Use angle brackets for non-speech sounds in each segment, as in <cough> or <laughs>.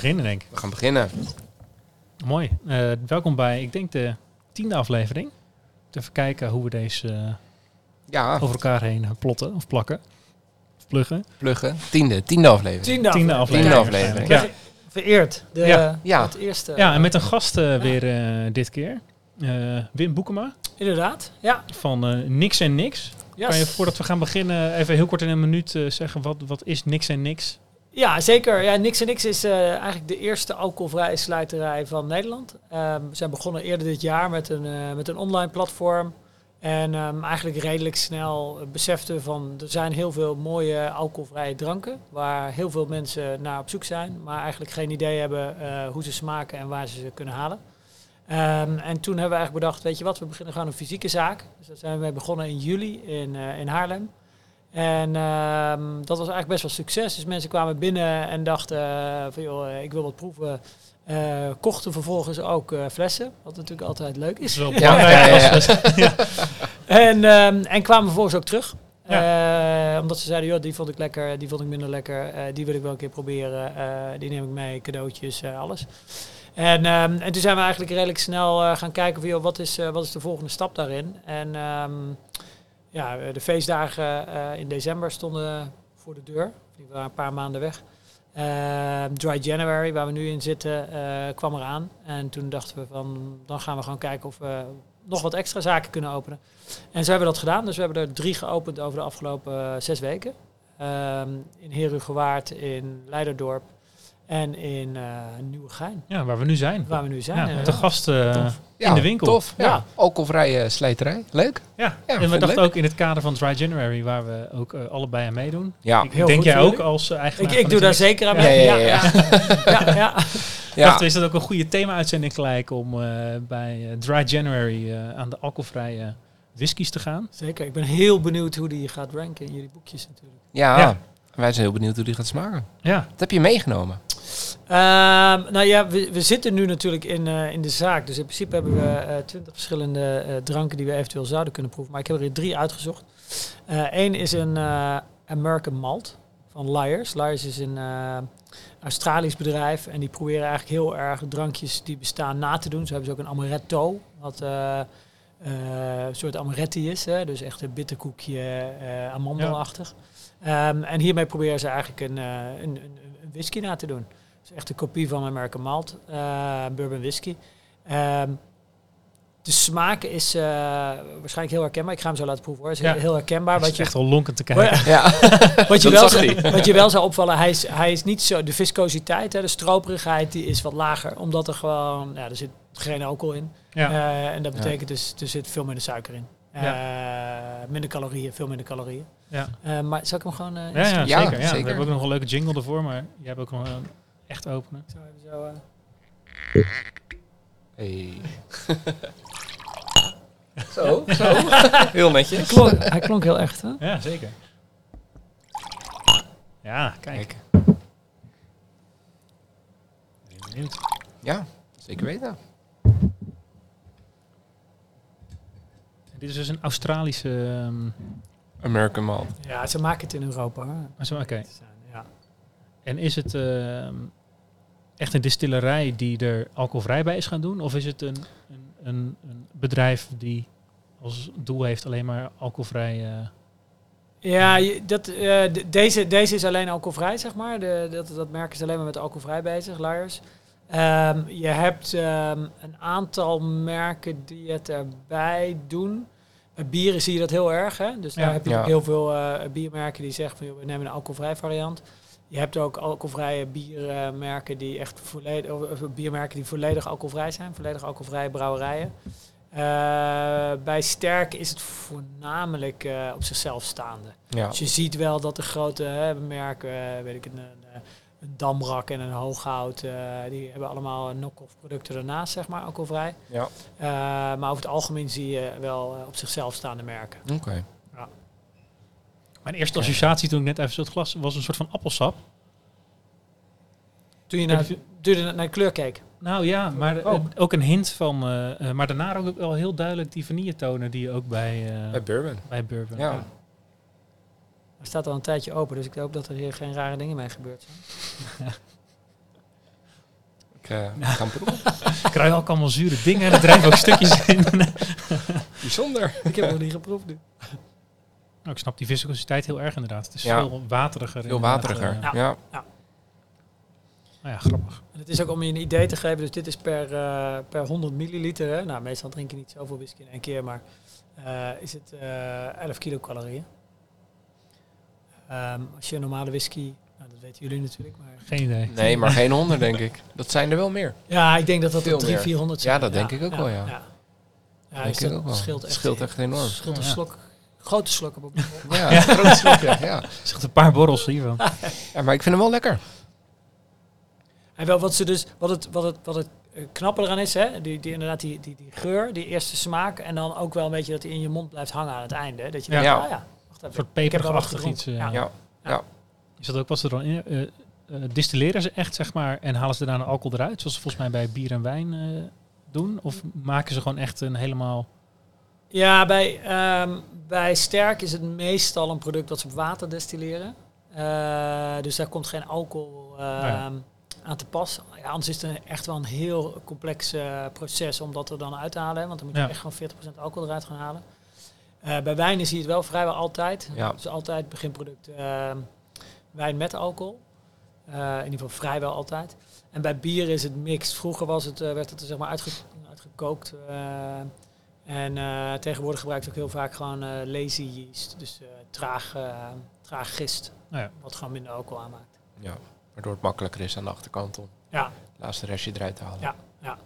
We gaan beginnen, denk ik. We gaan beginnen. Mooi. Eh, welkom bij, ik denk, de tiende aflevering. Even kijken hoe we deze eh, Ja, over elkaar heen plotten of plakken. Of pluggen. pluggen. Tiende, tiende aflevering. Tiende, Tiende aflevering. aflevering. aflevering. Ja. Ver- Vereerd. De, Ja. Ja. Het eerste. ja, en met een gast eh, weer eh, dit keer. Eh, Wim Boekema Inderdaad. Ja. van eh, Niks en Niks. Yes. Kan je voordat we gaan beginnen even heel kort in een minuut eh, zeggen wat, wat is Niks en Niks? Ja, zeker. Ja, Niks en is eh, eigenlijk de eerste alcoholvrije slijterij van Nederland. Ehm, we zijn begonnen eerder dit jaar met een, eh, met een online platform. En ehm, eigenlijk redelijk snel beseften van er zijn heel veel mooie alcoholvrije dranken. Waar heel veel mensen naar op zoek zijn. Maar eigenlijk geen idee hebben eh, hoe ze smaken en waar ze ze kunnen halen. Ehm, en toen hebben we eigenlijk bedacht, weet je wat, we beginnen gewoon een fysieke zaak. Dus daar zijn we mee begonnen in juli in, in Haarlem. En ehm, dat was eigenlijk best wel succes. Dus mensen kwamen binnen en dachten eh, van joh, eh, ik wil wat proeven. Eh, kochten vervolgens ook flessen, wat natuurlijk altijd leuk Dat is is. wel <laughs> Ja, belangrijk. <laughs> En, ehm, en kwamen vervolgens ook terug. Omdat ze zeiden, joh, die vond ik lekker, die vond ik minder lekker. die wil ik wel een keer proberen. die neem ik mee, cadeautjes, alles. En, ehm, en toen zijn we eigenlijk redelijk snel gaan kijken van, joh, wat is, wat is de volgende stap daarin? En ja, de feestdagen eh, in december stonden voor de deur. Die waren een paar maanden weg. Ehm, Dry January, waar we nu in zitten, eh, kwam eraan. En toen dachten we van, dan gaan we gewoon kijken of we nog wat extra zaken kunnen openen. En zo hebben we dat gedaan. Dus we hebben er drie geopend over de afgelopen eh, zes weken. Ehm, in Herugewaard, in Leiderdorp en in eh Nieuwegein, Ja, waar we nu zijn. waar we nu zijn. Ja, met de eh, Tof. Ja, in de winkel. Tof. Ja. Ja. Alcoholvrije slijterij. Leuk. Ja, Ja, en we dachten ook in het kader van Dry January, waar we ook eh, allebei aan meedoen. Ja. Ik Heel denk goed jij ook als eh, eigenaar Ik, ik doe daar zeker aan Ja, mee. ja, Ja, ja, ja. ja, <laughs> ja. Ik dacht, is dat ook een goede thema-uitzending gelijk om eh, bij eh, Dry January eh, aan de alcoholvrije whiskies te gaan? Zeker. Ik ben heel benieuwd hoe die gaat ranken in jullie boekjes natuurlijk. Ja. Ja. Wij zijn heel benieuwd hoe die gaat smaken. Ja, Wat heb je meegenomen? Ehm, nou ja, we, we zitten nu natuurlijk in, eh, in de zaak. Dus in principe hebben we eh, twintig verschillende eh, dranken die we eventueel zouden kunnen proeven. Maar ik heb er drie uitgezocht. Eén is een American Malt van Lyers. Lyers is een Australisch bedrijf. En die proberen eigenlijk heel erg drankjes die bestaan na te doen. Zo hebben ze ook een amaretto. Wat een soort amaretti is. Hè? Dus echt een bitterkoekje, eh amandelachtig. Ehm, en hiermee proberen ze eigenlijk een, een, een, een whisky na te doen. Het is echt een kopie van American Malt, eh, bourbon whisky. Ehm, de smaak is eh, waarschijnlijk heel herkenbaar. Ik ga hem zo laten proeven hoor. Het is Ja. heel herkenbaar. het Wat is je, echt wel lonkend te kijken. Ja. <laughs> wat, je wel zou, wat je wel zou opvallen, hij is, hij is niet zo... De viscositeit, hè, de stroperigheid, die is wat lager. Omdat er gewoon... Ja, er zit geen alcohol in. Ja. Eh, en dat Ja. betekent dus, er zit veel minder suiker in. Eh, minder calorieën, veel minder calorieën. Ja. Eh, maar zal ik hem gewoon... eh, Ja, ja, Ja, zeker. Ja. zeker. We hebben ook nog een leuke jingle ervoor, maar jij hebt ook nog een echt openen. Zo even zo, eh. Hey. <laughs> zo, zo. <laughs> Heel netjes. Klonk, hij klonk heel echt, hè? Ja, zeker. Ja, kijk. Kijk. Ben benieuwd. Ja, zeker weten. Dit is dus een Australische... ehm, American Malt. Ja, ze maken het in Europa. Ah, zo, Oké. Ja. En is het ehm, echt een distillerij die er alcoholvrij bij is gaan doen? Of is het een, een, een, een bedrijf die als doel heeft alleen maar alcoholvrij... eh, Ja, dat, eh, de- deze, deze is alleen alcoholvrij, zeg maar. De, dat, dat merk is alleen maar met alcoholvrij bezig, Lyers. Ehm, je hebt ehm, een aantal merken die het erbij doen. Bij bieren zie je dat heel erg. Hè? Dus daar Ja. heb je Ja. ook heel veel eh, biermerken die zeggen van joh, we nemen een alcoholvrij variant. Je hebt ook alcoholvrije biermerken die echt volledig, biermerken die volledig alcoholvrij zijn, volledig alcoholvrije brouwerijen. Eh, bij sterk is het voornamelijk eh, op zichzelf staande. Ja. Dus je ziet wel dat de grote hè, merken, eh, weet ik, een, een, een Damrak en een Hooghout. die hebben allemaal knock-off producten daarnaast, zeg maar, alcoholvrij. Ja. Maar over het algemeen zie je wel op zichzelf staande merken. Oké. Mijn eerste associatie toen ik net even zo het glas was een soort van appelsap. Toen je naar, je- toen je naar de kleur keek. Nou ja, maar Oh. eh, ook een hint van. eh, eh, maar daarna ook wel heel duidelijk die vanilletonen die je ook bij, eh, Bij bourbon. bij bourbon. Ja. Hij staat al een tijdje open, dus ik hoop dat er hier geen rare dingen mee gebeurd zijn. <laughs> Ik ga hem proeven. <laughs> Ik krijg ook allemaal zure dingen en er drijven ook stukjes in. <laughs> Bijzonder. ik heb nog niet geproefd nu. Nou, ik snap die viscositeit heel erg inderdaad. Het is Ja. veel wateriger. Veel inderdaad, wateriger. eh. Ja. nou ja, grappig. En het is ook om je een idee te geven, dus dit is per, eh, per 100 milliliter. Hè? Nou, meestal drink je niet zoveel whisky in één keer, maar eh, is het eh 11 kilocalorieën. Ehm, als je een normale whisky, nou, dat weten jullie natuurlijk, maar... Geen idee. Nee, maar geen honderd denk ik. Dat zijn er wel meer. Ja, ik denk dat dat Veel op 300, meer. 400 Ja, dat denk ik ook wel, ja. Ja, ja Denk dus ik dat ook wel. scheelt Het echt, scheelt echt enorm. scheelt een Ja. slok, grote slok op. <laughs> Ja, ja. groot slokje. Ja. Zegt een paar borrels hiervan. <laughs> ja, maar ik vind hem wel lekker. En wel wat ze dus, wat het, wat het, wat het eh, knappe eraan is, hè, die, die, inderdaad die, die, die geur, die eerste smaak, en dan ook wel een beetje dat hij in je mond blijft hangen aan het einde. hè. Dat je Ja. denkt, Ja. ah ja, wacht Een even. soort wel wat peperachtig iets. eh. Ja. Ja. Is dat ook wat ze er dan in? eh, distilleren ze echt, zeg maar, en halen ze daarna alcohol eruit, zoals ze volgens mij bij bier en wijn eh, doen? Of maken ze gewoon echt een helemaal... Ja, bij, ehm, bij sterk is het meestal een product dat ze op water destilleren. Eh, dus daar komt geen alcohol ehm, ja. aan te pas. Ja, anders is het een- echt wel een heel complex eh, proces om dat er dan uit te halen. hè, Want dan moet je Ja. echt gewoon 40% alcohol eruit gaan halen. Eh, bij wijnen zie je het wel vrijwel altijd. Ja. Dus altijd beginproduct ehm, wijn met alcohol. Eh, in ieder geval vrijwel altijd. En bij bier is het mixed. Vroeger was het, eh, werd het er zeg maar uitge uitgekookt. En eh, tegenwoordig gebruikt ook heel vaak gewoon eh, lazy yeast. Dus eh, traag, traag gist. Nou ja. Wat gewoon minder alcohol aanmaakt. Ja, waardoor het makkelijker is aan de achterkant om Ja, het laatste restje eruit te halen. ja, ja.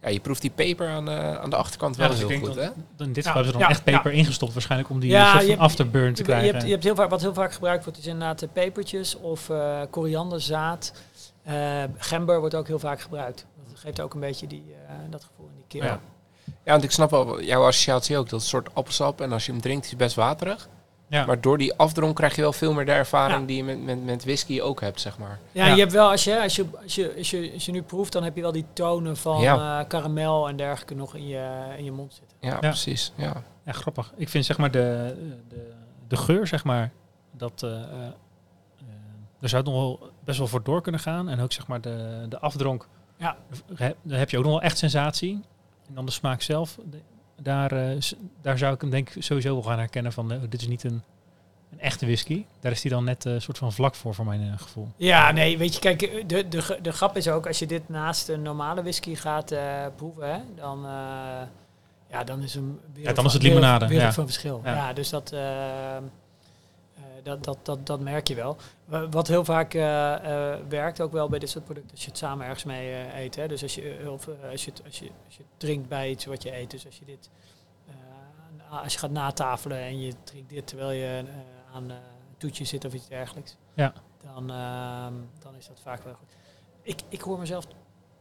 Ja, je proeft die peper aan, de aan de achterkant wel dus ik heel denk goed, dat- hè? dan In dit Ja, geval hebben ze dan ja, echt peper ingestopt, waarschijnlijk om die Ja, soort je van hebt- afterburn te Je, krijgen. hebt, je hebt heel vaak, wat heel vaak gebruikt wordt, is inderdaad eh, pepertjes of eh korianderzaad. Eh, gember wordt ook heel vaak gebruikt. Dat geeft ook een beetje die, eh, dat gevoel in die keel. Ja. Want ik snap wel jouw associatie ook. Dat is een soort appelsap en als je hem drinkt is hij best waterig. Ja. Maar door die afdronk krijg je wel veel meer de ervaring Ja. die je met, met, met whisky ook hebt, zeg maar. Ja, Ja. je hebt wel, als je, als, je, als, je, als, je, als je nu proeft, dan heb je wel die tonen van Ja. eh, karamel en dergelijke nog in je, in je mond zitten. Ja, precies. Ja. Ja, grappig. Ik vind zeg maar de, de, de geur, zeg maar, dat eh, eh, eh, daar zou het nog wel best wel voor door kunnen gaan. En ook zeg maar de, de afdronk, Ja. Daar heb je ook nog wel echt sensatie. En dan de smaak zelf, daar, eh, daar zou ik hem denk ik sowieso wel gaan herkennen van, eh, dit is niet een, een echte whisky. Daar is die dan net een soort van vlak voor, voor mijn eh, gevoel. Ja, nee, weet je, kijk, eh, de, de, de grap is ook, als je dit naast een normale whisky gaat eh, proeven, hè, dan, eh, ja, dan is een Ja, dan is het wereld- limonade, wereld ja. van verschil. Ja. Ja, dus dat, eh, eh, dat, dat, dat, dat merk je wel. Wa- Wat heel vaak eh, eh, werkt ook wel bij dit soort producten, als je het samen ergens mee eh, eet. Hè. Dus als je, eh, of, eh, als, je het, als, je, als je drinkt bij iets wat je eet, dus als je dit, eh, als je gaat natafelen en je drinkt dit terwijl je eh, aan eh, een toetje zit of iets dergelijks Ja. dan, ehm, dan is dat vaak wel goed. Ik, ik hoor mezelf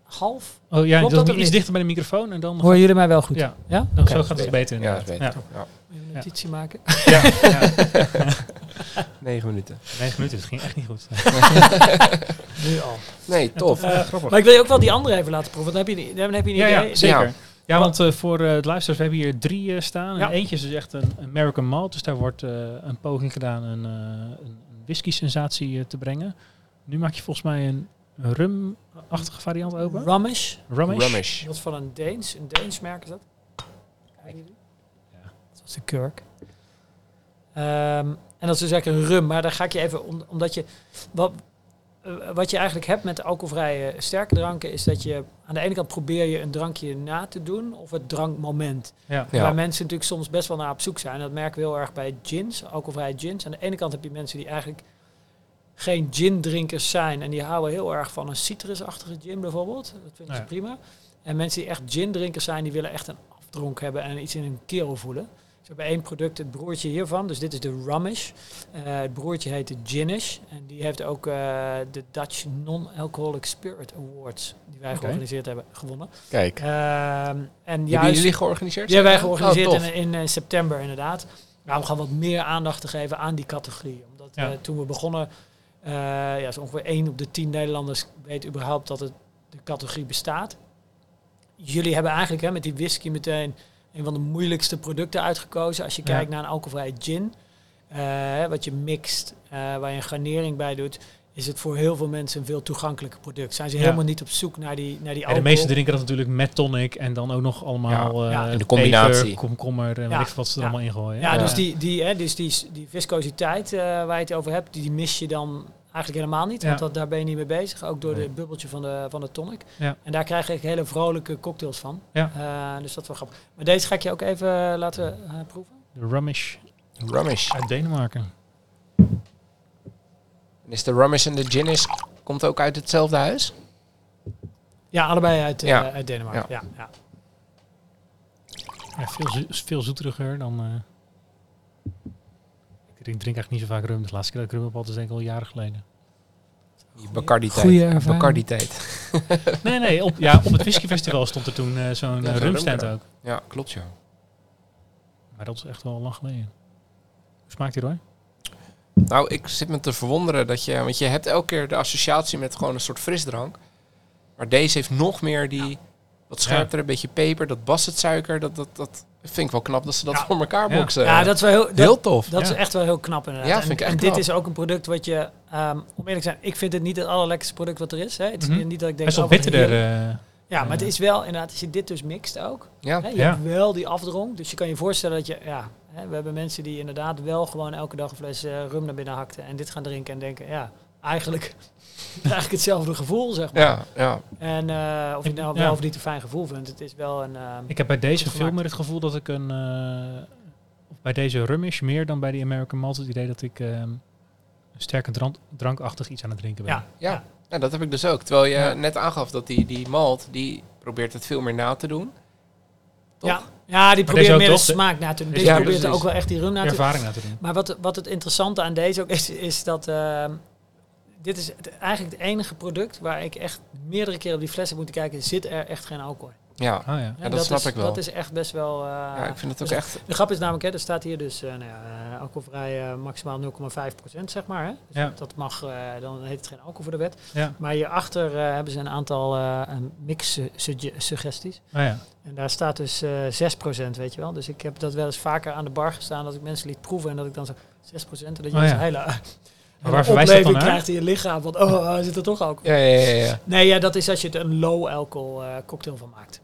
half. Oh ja, Klopt dat iets niet? dichter bij de microfoon en dan... Horen jullie mij wel goed? Ja, Ja? zo gaat het beter Ja, dat inderdaad. weet ik. Ja. Een Ja. notitie maken. Ja. <laughs> ja. <laughs> Negen minuten. Negen minuten, het ging echt niet goed. <laughs> Nu al. Nee, tof. Eh, grappig. Maar ik wil je ook wel die andere even laten proeven. Dan heb je, dan heb je een Ja, idee. ja, zeker. Ja. Ja, want eh, voor eh het luisteraars, we hebben hier drie staan. Ja. En eentje is dus echt een American Malt. Dus daar wordt eh, een poging gedaan een, eh, een, whisky-sensatie te brengen. Nu maak je volgens mij een rum-achtige variant open. Rumish. Rumish. Rumish. Dat is van een Deens. Een Deens merk is dat. Kijken jullie? Ja. Dat is de kurk. Ehm, en dat is dus eigenlijk een rum. Maar daar ga ik je even... om- omdat je... Wat, eh, wat je eigenlijk hebt met de alcoholvrije sterke dranken... is dat je aan de ene kant probeer je een drankje na te doen... of het drankmoment. Ja. Ja. Waar mensen natuurlijk soms best wel naar op zoek zijn. Dat merken we heel erg bij gins, alcoholvrije gins. Aan de ene kant heb je mensen die eigenlijk geen gin-drinkers zijn. En die houden heel erg van een citrusachtige gin bijvoorbeeld. Dat vinden ze Ja. prima. En mensen die echt gin-drinkers zijn, die willen echt een afdronk hebben en iets in hun keel voelen. Ze hebben één product, het broertje hiervan. Dus dit is de Rummish. Eh, het broertje heet de Ginish. En die heeft ook eh, de Dutch Non-Alcoholic Spirit Awards, die wij georganiseerd hebben, gewonnen. Kijk. Ehm, en Hebben juist, jullie georganiseerd? die hebben wij Oh, georganiseerd tof. in, in eh, september inderdaad. Nou, om gewoon wat meer aandacht te geven aan die categorie. Omdat Ja. toen we begonnen, ja, zo ongeveer 1 op de 10 Nederlanders weet überhaupt dat het, de categorie bestaat. Jullie hebben eigenlijk hè, met die whisky meteen een van de moeilijkste producten uitgekozen. Als je Ja. kijkt naar een alcoholvrije gin, eh, wat je mixt, eh, waar je een garnering bij doet, is het voor heel veel mensen een veel toegankelijker product. Zijn ze Ja. helemaal niet op zoek naar die, naar die Ja, de alcohol. meeste drinken dat natuurlijk met tonic en dan ook nog allemaal Ja. eh, In de combinatie. peper, komkommer en Ja. wat ze er Ja. allemaal ingooien. Ja, Ja. dus, die, die, hè, dus die, die viscositeit eh, waar je het over hebt, die, die mis je dan eigenlijk helemaal niet. Want dat, daar ben je niet mee bezig. Ook door Nee. het bubbeltje van de, van de tonic. Ja. En daar krijg echt hele vrolijke cocktails van. Ja. Eh, dus dat is wel grappig. Maar deze ga ik je ook even laten eh, proeven. De Rummish Rummish. uit Denemarken. Is de Rummish en de Guinness komt ook uit hetzelfde huis? Ja, allebei uit, eh, Ja. uit Denemarken. Ja. Ja, Ja, veel, zo- veel zoeteriger dan... eh, ik drink, drink eigenlijk niet zo vaak rum. De laatste keer dat ik rum heb, altijd denk ik al jaren geleden. Die Bacardi-tijd. Bacardi-tijd. <laughs> Nee, nee, op, ja, op het whiskyfestival stond er toen eh, zo'n Ja, eh, rumstand ook. Ja, klopt ja. Maar dat is echt wel lang geleden. Hoe smaakt die, Roy? Nou, ik zit me te verwonderen dat je... Want je hebt elke keer de associatie met gewoon een soort frisdrank. Maar deze heeft nog meer die... Wat scherper, een beetje peper, dat bassetsuiker. Dat, dat, dat vind ik wel knap dat ze dat Ja. voor elkaar boksen. Ja, dat is wel heel, dat, Heel tof. dat is echt wel heel knap inderdaad. Ja, en vind ik echt en knap. dit is ook een product wat je, ehm, om eerlijk te zijn, ik vind het niet het allerlekkerste product wat er is. Hè. Het is Mhm. niet dat ik denk, oh, wat bitterder. eh, Ja, maar het Ja. is wel inderdaad, als je dit dus mixt ook. Ja, Hè, je Ja. hebt wel die afdronk. Dus je kan je voorstellen dat je, ja, hè, we hebben mensen die inderdaad wel gewoon elke dag een fles eh, rum naar binnen hakten en dit gaan drinken en denken, ja, eigenlijk, <laughs> eigenlijk hetzelfde gevoel, zeg maar. ja, ja. En eh, of je Ik- nou ja. wel of niet een fijn gevoel vindt, het is wel een... ehm, ik heb bij deze veel meer het gevoel dat ik een... eh, of bij deze Rummish meer dan bij die American Malt het idee dat ik ehm, een sterke drank, drankachtig iets aan het drinken ben. ja, Ja. ja. Ja, dat heb ik dus ook. Terwijl je Ja. net aangaf dat die, die malt, die probeert het veel meer na te doen. Toch? Ja. ja, die probeert meer de smaak na te doen. Deze ja, probeert precies. ook wel echt die rum na te doen. Ervaring laten doen. Maar wat, wat het interessante aan deze ook is, is dat ehm, dit is het, eigenlijk het enige product waar ik echt meerdere keren op die fles heb moeten kijken, zit er echt geen alcohol. Ja, Ah ja. Ja, dat snap is, ik wel. Dat is echt best wel... eh, ja ik vind het ook dus- echt... De grap is namelijk, hè, er staat hier dus uh, nou ja, eh, alcoholvrij eh, maximaal 0,5% zeg maar. Hè? Dus Ja. Dat mag, eh, dan heet het geen alcohol voor de wet. Ja. Maar hierachter eh hebben ze een aantal eh mix-suggesties. Ah ja. En daar staat dus eh 6%, weet je wel. Dus ik heb dat wel eens vaker aan de bar gestaan, dat ik mensen liet proeven en dat ik dan zo 6% en dat je Oh dus hele, waar verwijst dat dan naar? krijgt in je lichaam. Van, oh, oh, zit er toch alcohol? Ja, ja, ja, ja. Nee, ja, dat is als je het een low alcohol eh, cocktail van maakt.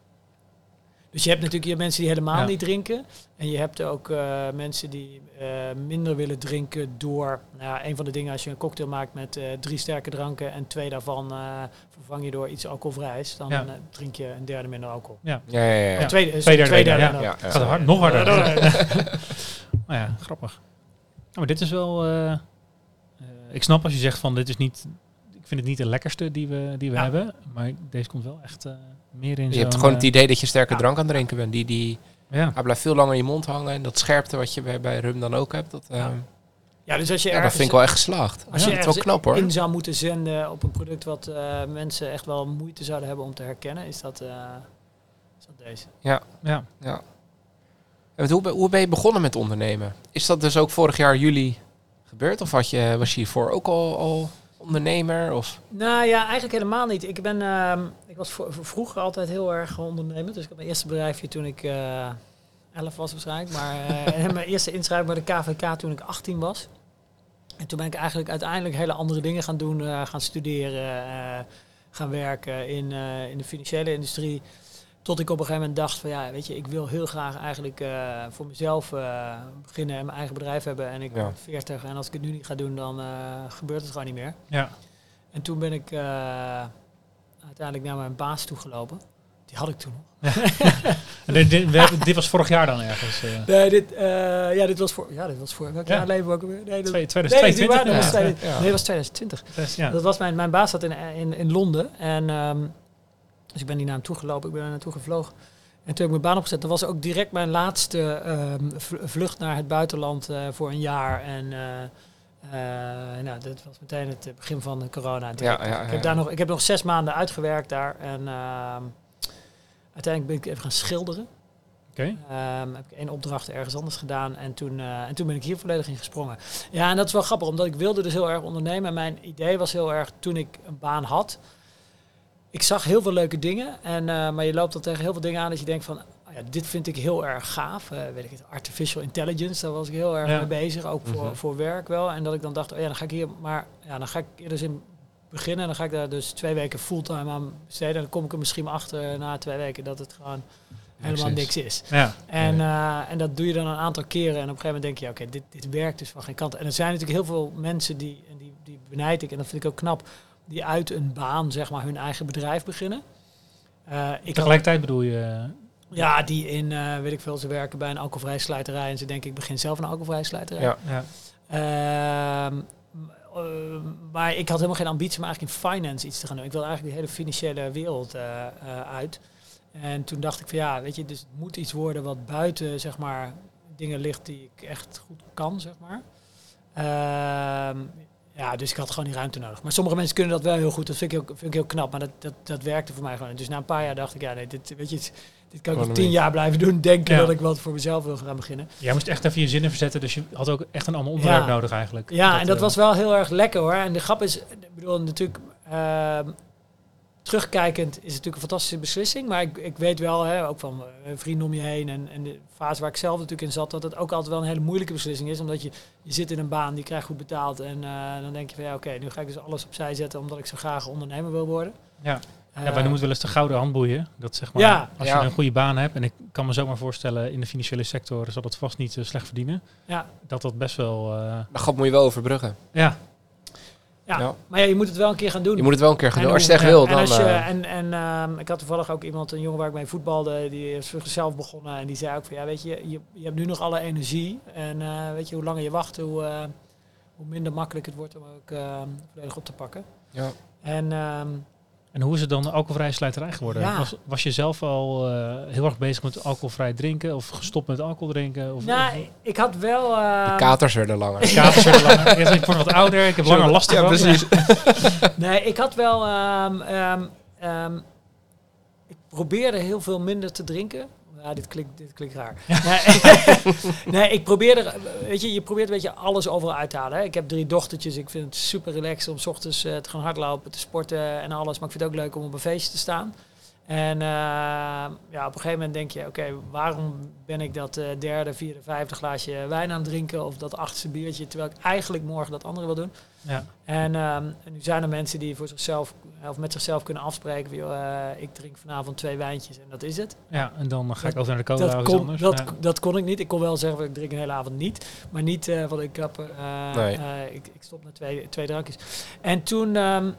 Dus je hebt natuurlijk je mensen die helemaal Ja. niet drinken. En je hebt ook eh, mensen die eh, minder willen drinken door... Nou, ja, een van de dingen als je een cocktail maakt met eh, drie sterke dranken... en twee daarvan eh, vervang je door iets alcoholvrijs... dan Ja. drink je een derde minder alcohol. Ja, ja, ja. ja. Twee derde, twee derde Ja, minder ja. Gaat hard, nog harder. <laughs> Nou ja, grappig. Maar dit is wel... eh, ik snap als je zegt van dit is niet... Ik vind het niet de lekkerste die we, die we Ja. hebben. Maar deze komt wel echt eh, meer in Je hebt gewoon het eh, idee dat je sterke ja. drank aan het drinken bent. Die, die, Ja. hij blijft veel langer in je mond hangen. En dat scherpte wat je bij, bij rum dan ook hebt, dat, Ja. ehm, Ja, dus als je ja, dat ergens vind ik wel echt geslaagd. Als ja, je is wel ergens knap hoor. in zou moeten zenden op een product wat eh, mensen echt wel moeite zouden hebben om te herkennen, is dat, eh, is dat deze. Ja. Ja. En hoe, ben- hoe ben je begonnen met ondernemen? Is dat dus ook vorig jaar juli gebeurd? Of had je, was je hiervoor ook al, al ondernemer? Of? Nou ja, eigenlijk helemaal niet. Ik ben, ehm, ik was vro- vroeger altijd heel erg ondernemend. Dus ik had mijn eerste bedrijfje toen ik eh 11 was waarschijnlijk. Maar eh, <laughs> en mijn eerste inschrijving bij de KVK toen ik 18 was. En toen ben ik eigenlijk uiteindelijk hele andere dingen gaan doen. eh, gaan studeren, gaan werken in, in de financiële industrie. Tot ik op een gegeven moment dacht van ja, weet je, ik wil heel graag eigenlijk eh, voor mezelf eh, beginnen en mijn eigen bedrijf hebben. En ik Ja. ben 40 en als ik het nu niet ga doen, dan eh, gebeurt het gewoon niet meer. ja. En toen ben ik eh, uiteindelijk naar mijn baas toe gelopen. Die had ik toen nog. <laughs> En dit, dit, was vorig jaar dan ergens. eh, Nee, dit, eh, ja, dit was voor. Ja, dit was voor. Welk Ja. jaar leven we ook alweer? Nee, dat, twee- nee, 2022. dat, was ja. 2000 Ja. nee, dat was 2020. Dus, ja. Dat was mijn, mijn baas zat in, in, in Londen. En, ehm, dus ik ben die naar hem toe gelopen. Ik ben er naartoe gevlogen. En toen heb ik mijn baan opgezet. Dat was ook direct mijn laatste ehm, vlucht naar het buitenland eh, voor een jaar. En eh, eh, nou, dat was meteen het begin van de corona. Ja, ik- ja, ik, ja. heb daar nog, ik heb nog zes maanden uitgewerkt daar. En ehm, uiteindelijk ben ik even gaan schilderen. Oké. Ehm, heb ik één opdracht ergens anders gedaan en toen, eh, en toen ben ik hier volledig in gesprongen. Ja, en dat is wel grappig, omdat ik wilde dus heel erg ondernemen. En mijn idee was heel erg, toen ik een baan had, ik zag heel veel leuke dingen. En, eh, maar je loopt dan tegen heel veel dingen aan dat je denkt van, ah ja, dit vind ik heel erg gaaf. Eh, weet ik het, artificial intelligence, daar was ik heel erg Ja. mee bezig, ook voor, Mhm. voor werk wel. En dat ik dan dacht, oh ja, dan ga ik hier, maar ja, dan ga ik er dus in beginnen. En dan ga ik daar dus twee weken fulltime aan besteden. En dan kom ik er misschien achter na twee weken dat het gewoon helemaal Niks niks is. Ja. En, eh, en dat doe je dan een aantal keren. En op een gegeven moment denk je, oké, dit, dit werkt dus van geen kant. En er zijn natuurlijk heel veel mensen die, en die, die benijd ik, en dat vind ik ook knap, die uit een baan, zeg maar, hun eigen bedrijf beginnen. Eh, ik had- Tegelijkertijd bedoel je... ja, die in, eh, weet ik veel, ze werken bij een alcoholvrij slijterij en ze denken, ik begin zelf een alcoholvrij slijterij. Ja. Ja. Ehm, eh, maar ik had helemaal geen ambitie om eigenlijk in finance iets te gaan doen. Ik wilde eigenlijk de hele financiële wereld eh, eh, uit. En toen dacht ik van ja, weet je, dus het moet iets worden wat buiten, zeg maar, dingen ligt die ik echt goed kan, zeg maar. Ja, dus ik had gewoon die ruimte nodig. Maar sommige mensen kunnen dat wel heel goed. Dat vind ik heel, vind ik heel knap. Maar dat, dat, dat werkte voor mij gewoon. Dus na een paar jaar dacht ik, ja, nee, dit, weet je, dit kan ik nog tien jaar blijven doen. Denken Ja. dat ik wat voor mezelf wil gaan beginnen. Jij moest echt even je zinnen verzetten, dus je had ook echt een ander onderwerp Ja. nodig eigenlijk. Ja, en dat eh, was wel heel erg lekker hoor. En de grap is, ik bedoel natuurlijk, ehm, terugkijkend is het natuurlijk een fantastische beslissing. Maar ik, ik weet wel, hè, ook van eh, vrienden om je heen en, en de fase waar ik zelf natuurlijk in zat, dat het ook altijd wel een hele moeilijke beslissing is. Omdat je, je zit in een baan, die krijgt goed betaald. En eh, dan denk je van ja, oké, nu ga ik dus alles opzij zetten omdat ik zo graag ondernemer wil worden. Ja. Eh, Ja, wij noemen het wel eens de gouden handboeien. Dat zeg maar, Ja. als Ja. je een goede baan hebt, en ik kan me zomaar voorstellen, in de financiële sector zal dat vast niet eh, slecht verdienen. Ja. Dat dat best wel, eh, Dat gat moet je wel overbruggen. ja, ja. Ja. Maar ja, je moet het wel een keer gaan doen. Je moet het wel een keer gaan En doen. Als je het echt wil, en dan... als je, eh, en en ehm, ik had toevallig ook iemand, een jongen waar ik mee voetbalde, die is voor zichzelf begonnen. En die zei ook van, ja, weet je, je, je hebt nu nog alle energie. En eh, weet je, hoe langer je wacht, hoe, eh, hoe minder makkelijk het wordt om ook ehm, volledig op te pakken. ja. En ehm, En hoe is het dan de alcoholvrije slijterij geworden? Ja. Was, was je zelf al eh, heel erg bezig met alcoholvrij drinken? Of gestopt met alcohol drinken? Of, nou, of- ik had wel... ehm, De katers werden langer. de katers werden langer. <laughs> Ik word wat ouder, ik heb langer last Ja, ervan. precies. <laughs> Nee, ik had wel. ehm, ehm, ehm, ik probeerde heel veel minder te drinken. Ja, dit klinkt, dit klinkt raar. <laughs> Nee, <laughs> nee, ik probeerde. Weet je, je probeert een beetje alles overal uit te halen. Hè. Ik heb drie dochtertjes. Ik vind het super relaxed om 's ochtends eh, te gaan hardlopen, te sporten en alles. Maar ik vind het ook leuk om op een feestje te staan. En eh, ja, op een gegeven moment denk je, oké, waarom ben ik dat eh, derde, vierde, vijfde glaasje wijn aan het drinken of dat achtste biertje, terwijl ik eigenlijk morgen dat andere wil doen. Ja. En, ehm, nu zijn er mensen die voor zichzelf of met zichzelf kunnen afspreken. Joh, eh, ik drink vanavond twee wijntjes en dat is het. ja, en dan ga ik over naar de cola Dat kon, anders. dat, Ja. dat kon ik niet. Ik kon wel zeggen, ik drink een hele avond niet. Maar niet eh van ik, heb, eh, Nee. eh, ik, ik stop met twee, twee drankjes. En toen ehm,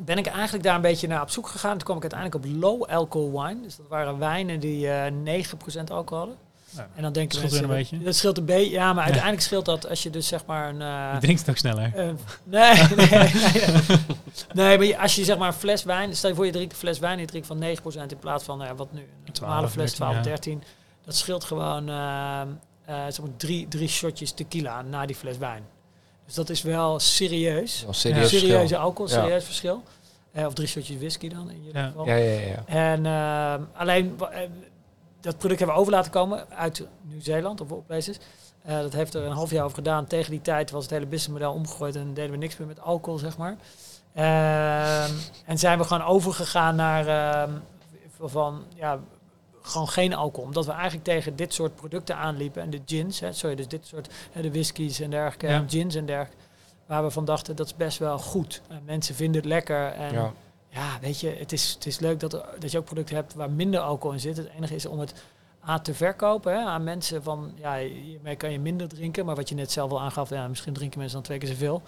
ben ik eigenlijk daar een beetje naar op zoek gegaan. Toen kwam ik uiteindelijk op low alcohol wine. Dus dat waren wijnen die eh 9% alcohol hadden. Ja. En dan denken Scheelt mensen, een beetje. Dat scheelt een beetje, ja, maar uiteindelijk scheelt dat als je dus zeg maar een... eh, Je drinkt het ook sneller. eh, <laughs> nee, nee, nee, nee. Maar je- als je zeg maar een fles wijn, stel je voor je drinkt een fles wijn en je drinkt van 9% in plaats van, nou ja, wat nu, een 12, normale fles 13, 12, ja. 13. Dat scheelt gewoon ehm, eh, zeg maar drie, drie shotjes tequila na die fles wijn. Dus dat is wel serieus. Wel serieus Serieuze verschil. alcohol, Ja. serieus verschil. Eh, of drie shotjes whisky dan in ieder Ja. geval. Ja, ja, ja. En ehm, alleen dat product hebben we over laten komen uit Nieuw-Zeeland of op. Eh, dat heeft er een half jaar over gedaan. Tegen die tijd was het hele businessmodel omgegooid en deden we niks meer met alcohol, zeg maar. Ehm, en zijn we gewoon overgegaan naar ehm, van ja, gewoon geen alcohol. Omdat we eigenlijk tegen dit soort producten aanliepen. En de gins, hè, sorry, dus dit soort hè, de whiskies en dergelijke, Ja. en gins en dergelijke. Waar we van dachten, dat is best wel goed. En mensen vinden het lekker. En ja. Ja, weet je, het is, het is leuk dat, er- dat je ook producten hebt waar minder alcohol in zit. Het enige is om het aan te verkopen hè, aan mensen van, ja, hiermee kan je minder drinken. Maar wat je net zelf al aangaf, ja, misschien drinken mensen dan twee keer zoveel.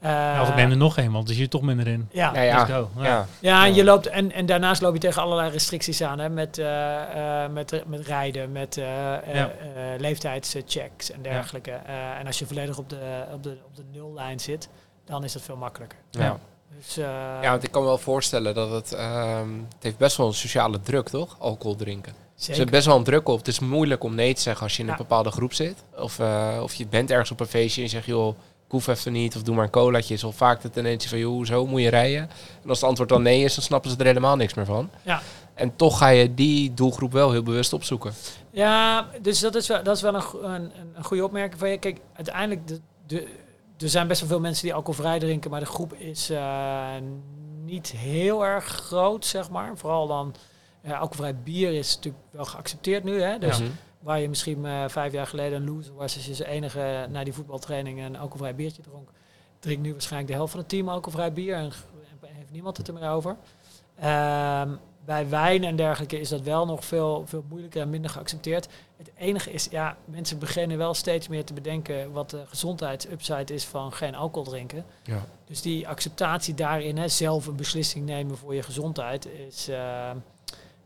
Eh, Ja, of ik neem er nog een, want er zit toch minder in. ja, Ja, ja. Let's go. Ja. ja. ja, en, je loopt, en, en daarnaast loop je tegen allerlei restricties aan. Hè, met, eh, eh, met, met rijden, met eh, eh, Ja. eh, leeftijdschecks en dergelijke. Eh, en als je volledig op de, op, de, op de nullijn zit, dan is dat veel makkelijker. Ja. Ja. Dus, eh, Ja, want ik kan me wel voorstellen dat het... ehm, het heeft best wel een sociale druk, toch? Alcohol drinken. Er zeker. zit best wel een druk op. Het is moeilijk om nee te zeggen als je in een bepaalde groep zit. Of, eh, of je bent ergens op een feestje en je zegt, joh, ik hoef even niet. Of doe maar een colaatje. Is al vaak de tendentie van, joh, zo moet je rijden. En als het antwoord dan nee is, dan snappen ze er helemaal niks meer van. Ja. En toch ga je die doelgroep wel heel bewust opzoeken. Ja, dus dat is wel, dat is wel een, een- een goede opmerking van je. Kijk, uiteindelijk, de, de, er zijn best wel veel mensen die alcoholvrij drinken, maar de groep is eh, niet heel erg groot, zeg maar. Vooral dan, ja, alcoholvrij bier is natuurlijk wel geaccepteerd nu, hè. Dus Mhm. waar je misschien eh, vijf jaar geleden een loser was, als je zijn enige na die voetbaltraining een alcoholvrij biertje dronk, drinkt nu waarschijnlijk de helft van het team alcoholvrij bier en heeft niemand het er meer over. Ehm, bij wijn en dergelijke is dat wel nog veel, veel moeilijker en minder geaccepteerd. Het enige is, ja, mensen beginnen wel steeds meer te bedenken wat de gezondheidsupside is van geen alcohol drinken. Ja. Dus die acceptatie daarin, hè, zelf een beslissing nemen voor je gezondheid, is, eh,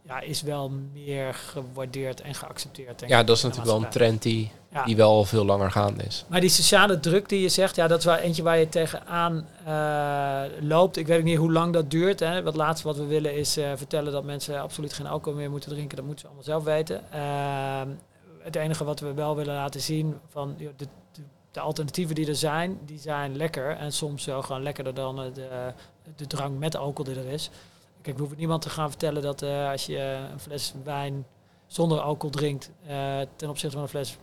ja, is wel meer gewaardeerd en geaccepteerd. denk ja, dat is natuurlijk wel een trend die, Ja. die wel al veel langer gaande is. Maar die sociale druk die je zegt, ja, dat is wel eentje waar je tegenaan eh loopt. Ik weet ook niet hoe lang dat duurt. Hè. Het laatste wat we willen is eh, vertellen dat mensen absoluut geen alcohol meer moeten drinken. Dat moeten ze allemaal zelf weten. Ehm, het enige wat we wel willen laten zien van de, de, de alternatieven die er zijn, die zijn lekker. En soms wel gewoon lekkerder dan eh, de, de drank met alcohol die er is. Kijk, we hoeven niemand te gaan vertellen dat eh, als je een fles wijn zonder alcohol drinkt, eh, ten opzichte van een fles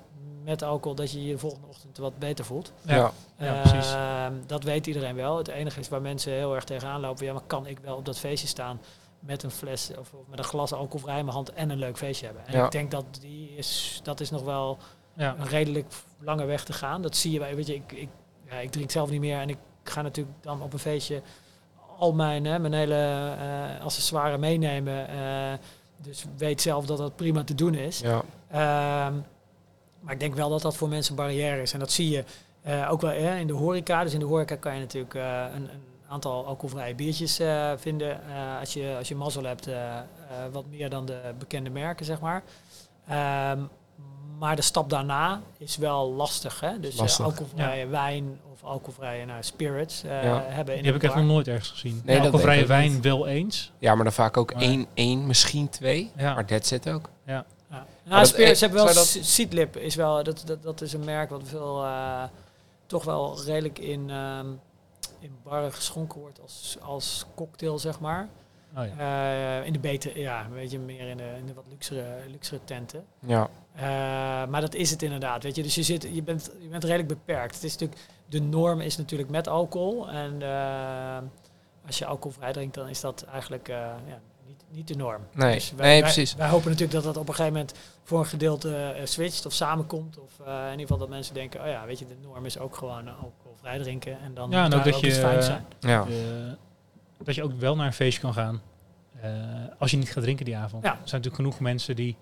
met alcohol, dat je je de volgende ochtend wat beter voelt. Ja. Ja, precies. Ehm, dat weet iedereen wel. Het enige is waar mensen heel erg tegenaan lopen. Ja, maar kan ik wel op dat feestje staan met een fles of, of met een glas alcoholvrij in mijn hand en een leuk feestje hebben? En Ja. ik denk dat die is, dat is nog wel Ja. een redelijk lange weg te gaan. Dat zie je bij, weet je, ik, ik, ja, ik drink zelf niet meer en ik ga natuurlijk dan op een feestje al mijn, hè, mijn hele eh accessoire meenemen. eh, dus weet zelf dat dat prima te doen is. Ja. Ehm, maar ik denk wel dat dat voor mensen een barrière is. En dat zie je eh, ook wel hè, in de horeca. Dus in de horeca kan je natuurlijk een, een aantal alcoholvrije biertjes vinden. als, je, als je mazzel hebt, wat meer dan de bekende merken, zeg maar. Ehm, maar de stap daarna is wel lastig. Hè? Dus eh, Lastig. alcoholvrije wijn of alcoholvrije nou, spirits eh, Ja. hebben in Die heb ik echt nog nooit ergens gezien. Nee, dat Alcoholvrije wijn niet. wel eens. ja, maar dan vaak ook Maar- één, één, misschien twee. Ja. Maar that's it ook. Ja. Maar Nou, dat- spirits eh, hebben wel dat- Seedlip is wel dat, dat, dat is een merk wat veel eh, toch wel redelijk in, ehm in barren geschonken wordt als, als cocktail zeg maar. Oh, ja. Eh, in de beter ja, een beetje meer in de, in de wat luxere, luxere tenten. Ja. Eh, maar dat is het inderdaad, weet je. Dus je, zit, je, bent, je bent redelijk beperkt. Het is natuurlijk, de norm is natuurlijk met alcohol. En eh, als je alcoholvrij drinkt, dan is dat eigenlijk eh, ja, niet, niet de norm. Nee, Dus wij, nee precies. Wij hopen natuurlijk dat dat op een gegeven moment voor een gedeelte switcht of samenkomt. Of eh, in ieder geval dat mensen denken, oh ja, weet je, de norm is ook gewoon alcoholvrij drinken. En dan Ja, en ook dat je, fijns eh, zijn. Ja. Dat je ook wel naar een feestje kan gaan. eh, als je niet gaat drinken die avond. Ja. Er zijn natuurlijk genoeg mensen die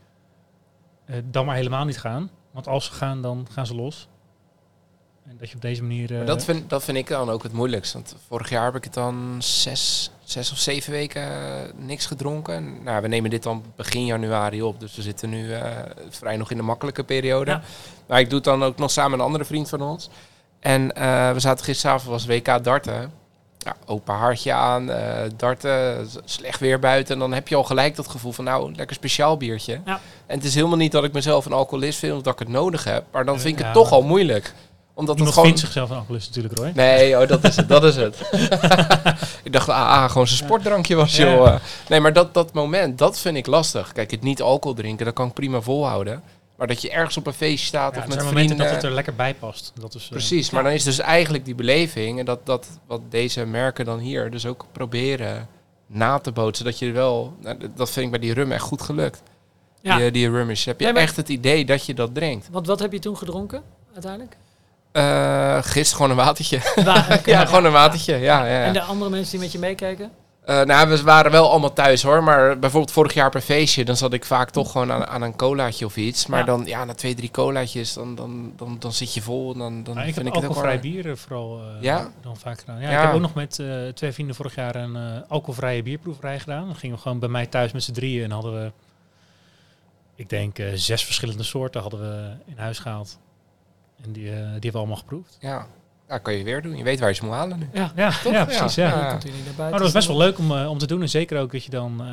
eh, dan maar helemaal niet gaan. Want als ze gaan, dan gaan ze los. En dat je op deze manier... eh, Maar dat, vind, dat vind ik dan ook het moeilijkst. Want vorig jaar heb ik het dan zes, zes of zeven weken eh, niks gedronken. Nou, we nemen dit dan begin januari op. Dus we zitten nu vrij nog in de makkelijke periode. Ja. Maar ik doe het dan ook nog samen met een andere vriend van ons. En we zaten gisteravond, was WK darten. Ja, open haartje aan, eh, darten, slecht weer buiten. En dan heb je al gelijk dat gevoel van, nou, lekker speciaal biertje. Ja. En het is helemaal niet dat ik mezelf een alcoholist vind of dat ik het nodig heb. Maar dan vind ik het toch al moeilijk. Omdat het Iemand gewoon... vindt zichzelf een alcoholist natuurlijk, Roy. Nee, oh, dat is het. Dat is het. <laughs> ik dacht, ah, ah, gewoon zijn sportdrankje was, joh. Nee, maar dat, dat moment, dat vind ik lastig. Kijk, het niet alcohol drinken, dat kan ik prima volhouden. Maar dat je ergens op een feestje staat Ja, of met zijn vrienden... dat het er lekker bij past. Dat is, eh, Precies, maar dan is dus eigenlijk die beleving... en dat, dat wat deze merken dan hier dus ook proberen na te bootsen... dat je er wel... nou, dat vind ik bij die rum echt goed gelukt. Ja. Die, die rummish. Heb je Nee, echt het idee dat je dat drinkt. Want wat heb je toen gedronken uiteindelijk? Eh gist gewoon een watertje. Wa- <laughs> ja, gewoon een watertje. Ja, ja, ja. En de andere mensen die met je meekeken? Eh, nou, we waren wel allemaal thuis hoor. Maar bijvoorbeeld vorig jaar per feestje, dan zat ik vaak toch gewoon aan, aan een colaatje of iets. Maar Ja. dan, ja, na twee, drie colaatjes, dan, dan, dan, dan zit je vol. En dan, dan ik vind heb ik het ook wel... alcoholvrij bier eh, vooral eh, Ja? dan vaak gedaan. Ja, Ja. Ik heb ook nog met twee vrienden vorig jaar een alcoholvrije bierproeverij gedaan. Dan gingen we gewoon bij mij thuis met z'n drieën en hadden we, ik denk, zes verschillende soorten hadden we in huis gehaald. En die, die hebben we allemaal geproefd. Ja. Ja, kan je weer doen. Je weet waar je ze moet halen nu. Ja, Ja, ja, precies. Ja. Ja. Dan komt hij niet naar buiten. Maar dat was best wel leuk om, eh, om te doen. En zeker ook dat je dan eh,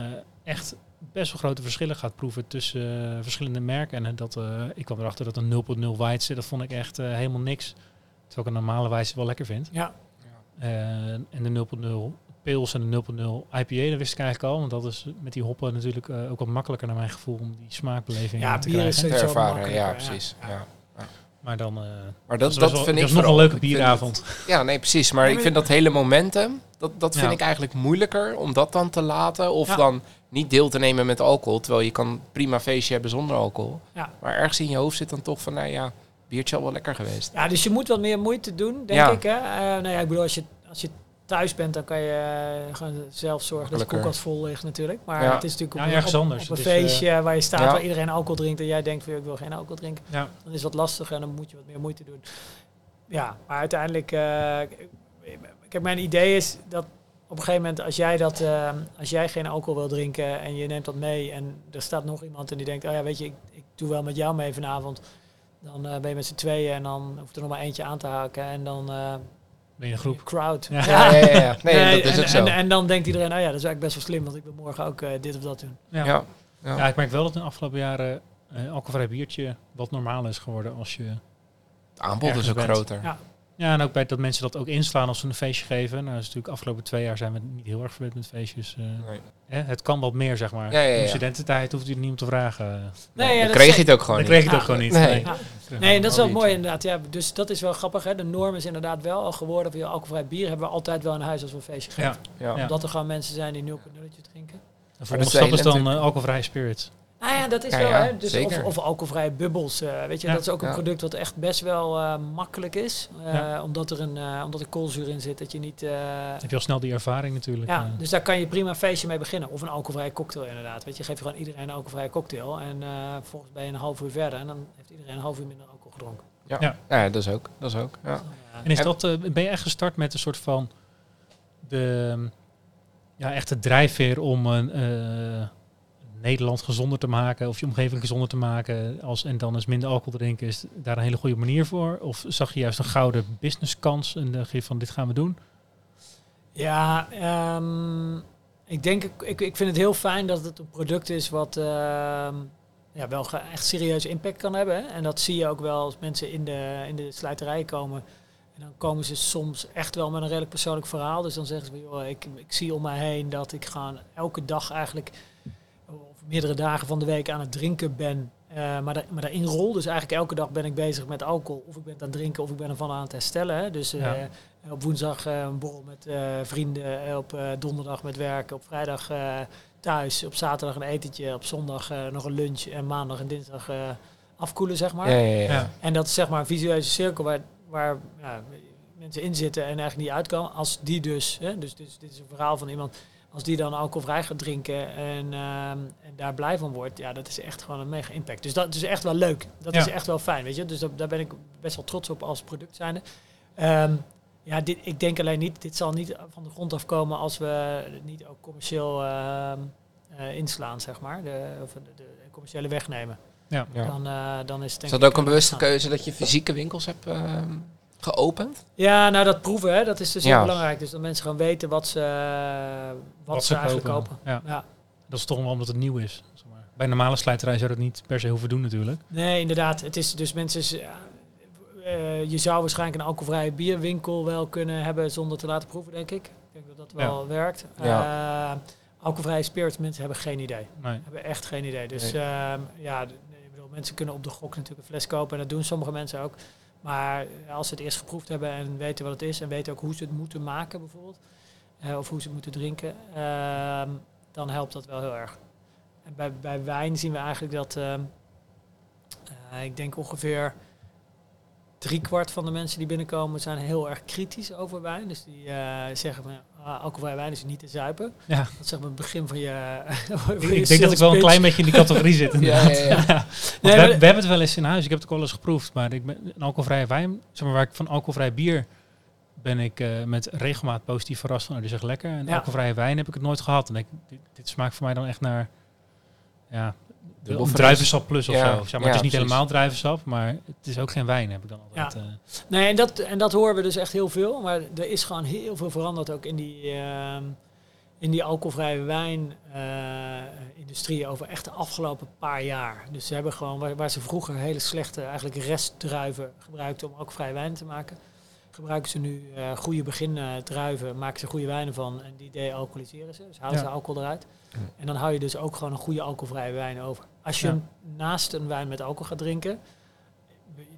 echt best wel grote verschillen gaat proeven tussen eh, verschillende merken. En dat, eh, ik kwam erachter dat een 0.0 Weitse, dat vond ik echt eh, helemaal niks. Terwijl ik een normale Weitse wel lekker vind. Ja, Eh, en de 0.0 Pils en de 0.0 IPA, dat wist ik eigenlijk al. Want dat is met die hoppen natuurlijk eh, ook wat makkelijker naar mijn gevoel om die smaakbeleving Ja, te bier is krijgen. Te ervaren, ja. precies. Ja. Maar dan... eh Maar dat, dat wel- vind ik was nog een leuke bieravond. ja, nee, precies. Maar ik vind dat hele momentum, dat, dat vind Ja. ik eigenlijk moeilijker om dat dan te laten. Of Ja. dan niet deel te nemen met alcohol. Terwijl je kan prima feestje hebben zonder alcohol. Ja. Maar ergens in je hoofd zit dan toch van, nou ja, biertje al wel lekker geweest. Ja, dus je moet wat meer moeite doen, denk Ja. ik. Hè? Eh, nou ja, ik bedoel, als je, als je thuis bent, dan kan je eh, gewoon zelf zorgen dat je Makkelijker. koelkast vol ligt natuurlijk. Maar Ja. het is natuurlijk Ja, op, een- ergens anders. op een Het is, eh, feestje waar je staat, ja. waar iedereen alcohol drinkt en jij denkt van, ik wil geen alcohol drinken. Ja. Dan is dat lastig en dan moet je wat meer moeite doen. Ja, maar uiteindelijk, eh, kijk, mijn idee is dat op een gegeven moment, als jij, dat, als jij geen alcohol wil drinken en je neemt dat mee en er staat nog iemand en die denkt, oh ja, weet je, ik, ik doe wel met jou mee vanavond. Dan eh, ben je met z'n tweeën en dan hoeft er nog maar eentje aan te haken en dan eh Ben je een groep. crowd. Ja. Ja, ja, ja. ja. Nee, Nee, dat is en, ook zo. En, en dan denkt iedereen, oh ja, dat is eigenlijk best wel slim, want ik wil morgen ook eh, dit of dat doen. Ja. ja. Ja. Ja, ik merk wel dat in de afgelopen jaren eh alcoholvrij biertje wat normaal is geworden als je... Het aanbod is ook bent. groter. Ja. Ja, en ook bij dat mensen dat ook inslaan als ze een feestje geven. Nou, is natuurlijk afgelopen twee jaar zijn we niet heel erg verwend met feestjes. eh. Nee. Hè, het kan wat meer, zeg maar. Ja, ja, ja. In studententijd hoeft u het niet om te vragen. Nee, dan kreeg je het ook gewoon Dan niet. kreeg je het ook gewoon niet. Nee. Nee. Naar dat is wel mooi inderdaad. Ja, dus dat is wel grappig. Hè? De norm is inderdaad wel al geworden van je alcoholvrij bier hebben we altijd wel in huis als we een feestje geven. Ja. Omdat er gewoon mensen zijn die 0,0 drinken. De dat volgende stap is dan eh, alcoholvrije spirits. Nou ja, dat is Ja, wel. ja, hè? Dus zeker. of, of alcoholvrije bubbels. eh, weet je, Ja. dat is ook een Ja. product wat echt best wel eh, makkelijk is. eh, Ja. Omdat er een uh, omdat er koolzuur in zit. Dat je niet. eh, Heb je al snel die ervaring natuurlijk. ja, dus daar kan je prima een feestje mee beginnen. Of een alcoholvrije cocktail inderdaad. Weet je, geeft gewoon iedereen een alcoholvrije cocktail. En eh volgens ben je een half uur verder. En dan heeft iedereen een half uur minder alcohol gedronken. Ja. Ja. Ja, dat is ook. Dat is ook. Ja. En is dat, eh, ben je echt gestart met een soort van de ja, echte drijfveer om een eh, Nederland gezonder te maken of je omgeving gezonder te maken als, en dan eens minder alcohol drinken, is daar een hele goede manier voor? Of zag je juist een gouden businesskans en dacht je van dit gaan we doen? Ja, ehm, ik denk, ik, ik, vind het heel fijn dat het een product is wat ehm, ja, wel echt serieuze impact kan hebben. En dat zie je ook wel als mensen in de, in de slijterij komen. En dan komen ze soms echt wel met een redelijk persoonlijk verhaal. Dus dan zeggen ze, joh, ik, ik zie om mij heen dat ik gewoon elke dag eigenlijk, of meerdere dagen van de week aan het drinken ben. Eh, maar, daar, maar daarin rol. Dus eigenlijk elke dag ben ik bezig met alcohol. Of ik ben het aan het drinken of ik ben ervan aan het herstellen. Hè? Dus eh, Ja. op woensdag eh, een borrel met eh, vrienden. Op eh, donderdag met werken. Op vrijdag eh, thuis. Op zaterdag een etentje. Op zondag eh, nog een lunch. En maandag en dinsdag eh, afkoelen, zeg maar. Ja, ja, ja. Ja. En dat is zeg maar een visueuze cirkel waar, waar ja, mensen in zitten en eigenlijk niet uitkomen. Als die dus, hè, dus, dus dit is een verhaal van iemand, als die dan alcoholvrij gaat drinken en, ehm, en daar blij van wordt, ja, dat is echt gewoon een mega impact. Dus dat is echt wel leuk. Dat Ja. is echt wel fijn, weet je. Dus dat, daar ben ik best wel trots op als product zijnde. Ehm, ja, dit, ik denk alleen niet, dit zal niet van de grond afkomen als we het niet ook commercieel ehm, eh, inslaan, zeg maar. De, of de, de commerciële wegnemen. Ja. Ja. Dan, eh, dan is het Is denk dat ik, ook een bewuste keuze dat je fysieke winkels hebt ehm, geopend? Ja, nou dat proeven, hè, dat is dus Ja. heel belangrijk. Dus dat mensen gewoon weten wat ze, wat Wat ze, ze eigenlijk kopen. Ja. Ja. Dat is toch wel omdat het nieuw is. Zeg maar. Bij een normale slijterij zou dat niet per se hoeven doen natuurlijk. Nee, inderdaad. Het is dus mensen. ja, eh, je zou waarschijnlijk een alcoholvrije bierwinkel wel kunnen hebben zonder te laten proeven, denk ik. Ik denk dat dat wel werkt. Ja. Eh, alcoholvrije spirits, mensen hebben geen idee. Nee. Hebben echt geen idee. Dus Nee. ehm, ja, d- nee, ik bedoel, mensen kunnen op de gok natuurlijk een fles kopen en dat doen sommige mensen ook. Maar als ze het eerst geproefd hebben en weten wat het is en weten ook hoe ze het moeten maken bijvoorbeeld, eh, of hoe ze het moeten drinken, ehm, dan helpt dat wel heel erg. En bij, bij wijn zien we eigenlijk dat, ehm, eh, ik denk ongeveer driekwart van de mensen die binnenkomen zijn heel erg kritisch over wijn. Dus die eh, zeggen van alcoholvrije wijn is niet te zuipen. Ja. Dat is zeg maar het begin van je. <laughs> van je Ik denk dat ik wel een klein beetje in die categorie zit. Ja, <laughs> inderdaad. ja, ja. <laughs> Nee, we, maar- we hebben het wel eens in huis. Ik heb het ook wel eens geproefd. Maar ik ben, een alcoholvrije wijn, zeg maar, waar ik van alcoholvrij bier ben ik eh, met regelmaat positief verrast van. Oh, die is echt lekker. En alcoholvrije wijn heb ik het nooit gehad. En ik, dit, dit smaakt voor mij dan echt naar ja, Fris. druivensap plus of Ja, zo. Zeg maar, ja, het is niet precies. helemaal druivensap, maar het is ook geen wijn, heb ik dan altijd. Ja. eh. Nee, en dat, en dat horen we dus echt heel veel. Maar er is gewoon heel veel veranderd ook in die, ehm, in die alcoholvrije wijnindustrie over echt de afgelopen paar jaar. Dus ze hebben gewoon, waar, waar ze vroeger hele slechte eigenlijk restdruiven gebruikten om alcoholvrije wijn te maken, gebruiken ze nu eh, goede begindruiven, maken ze goede wijnen van en die de-alcoholiseren ze. Dus halen Ja. ze alcohol eruit. Ja. En dan hou je dus ook gewoon een goede alcoholvrije wijn over. Als je Ja. naast een wijn met alcohol gaat drinken,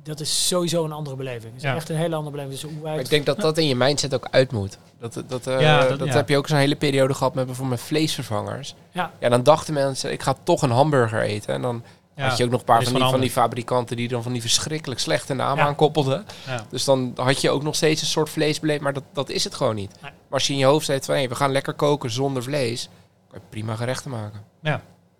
dat is sowieso een andere beleving. Het is Ja. echt een hele andere beleving. Dus hoe wij Maar ik denk dat dat in je mindset ook uit moet. Dat, dat, eh, Ja, dat, dat- ja. heb je ook zo'n hele periode gehad met bijvoorbeeld met vleesvervangers. Ja. ja, dan dachten mensen, ik ga toch een hamburger eten. En dan Ja, had je ook nog een paar van die, van die fabrikanten die dan van die verschrikkelijk slechte namen Ja. aankoppelden. ja. Dus dan had je ook nog steeds een soort vleesbeleid, maar dat, dat is het gewoon niet. Nee. Maar als je in je hoofd zet van, hey, we gaan lekker koken zonder vlees, kan je prima gerechten maken.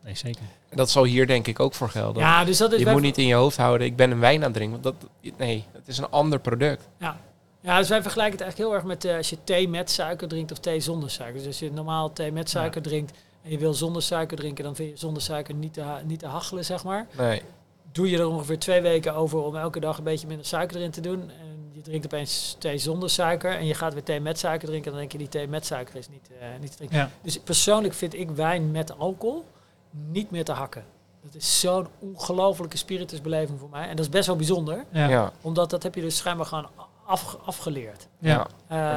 Nee, zeker. En dat zal hier denk ik ook voor gelden. Ja, dus dat is je moet niet in je hoofd houden, ik ben een wijn aan het drinken. Want dat, nee, het is een ander product. Ja, dus wij vergelijken het eigenlijk heel erg met eh, als je thee met suiker drinkt of thee zonder suiker. Dus als je normaal thee met suiker drinkt en je wil zonder suiker drinken, dan vind je zonder suiker niet te, niet te hachelen, zeg maar. Nee, Doe je er ongeveer twee weken over om elke dag een beetje minder suiker erin te doen. En je drinkt opeens thee zonder suiker en je gaat weer thee met suiker drinken. Dan denk je die thee met suiker is niet, eh, niet te drinken. Ja. Dus persoonlijk vind ik wijn met alcohol niet meer te hakken. Dat is zo'n ongelofelijke spiritusbeleving voor mij. En dat is best wel bijzonder. Ja. ja. Omdat dat heb je dus schijnbaar gewoon af, afgeleerd. Ja.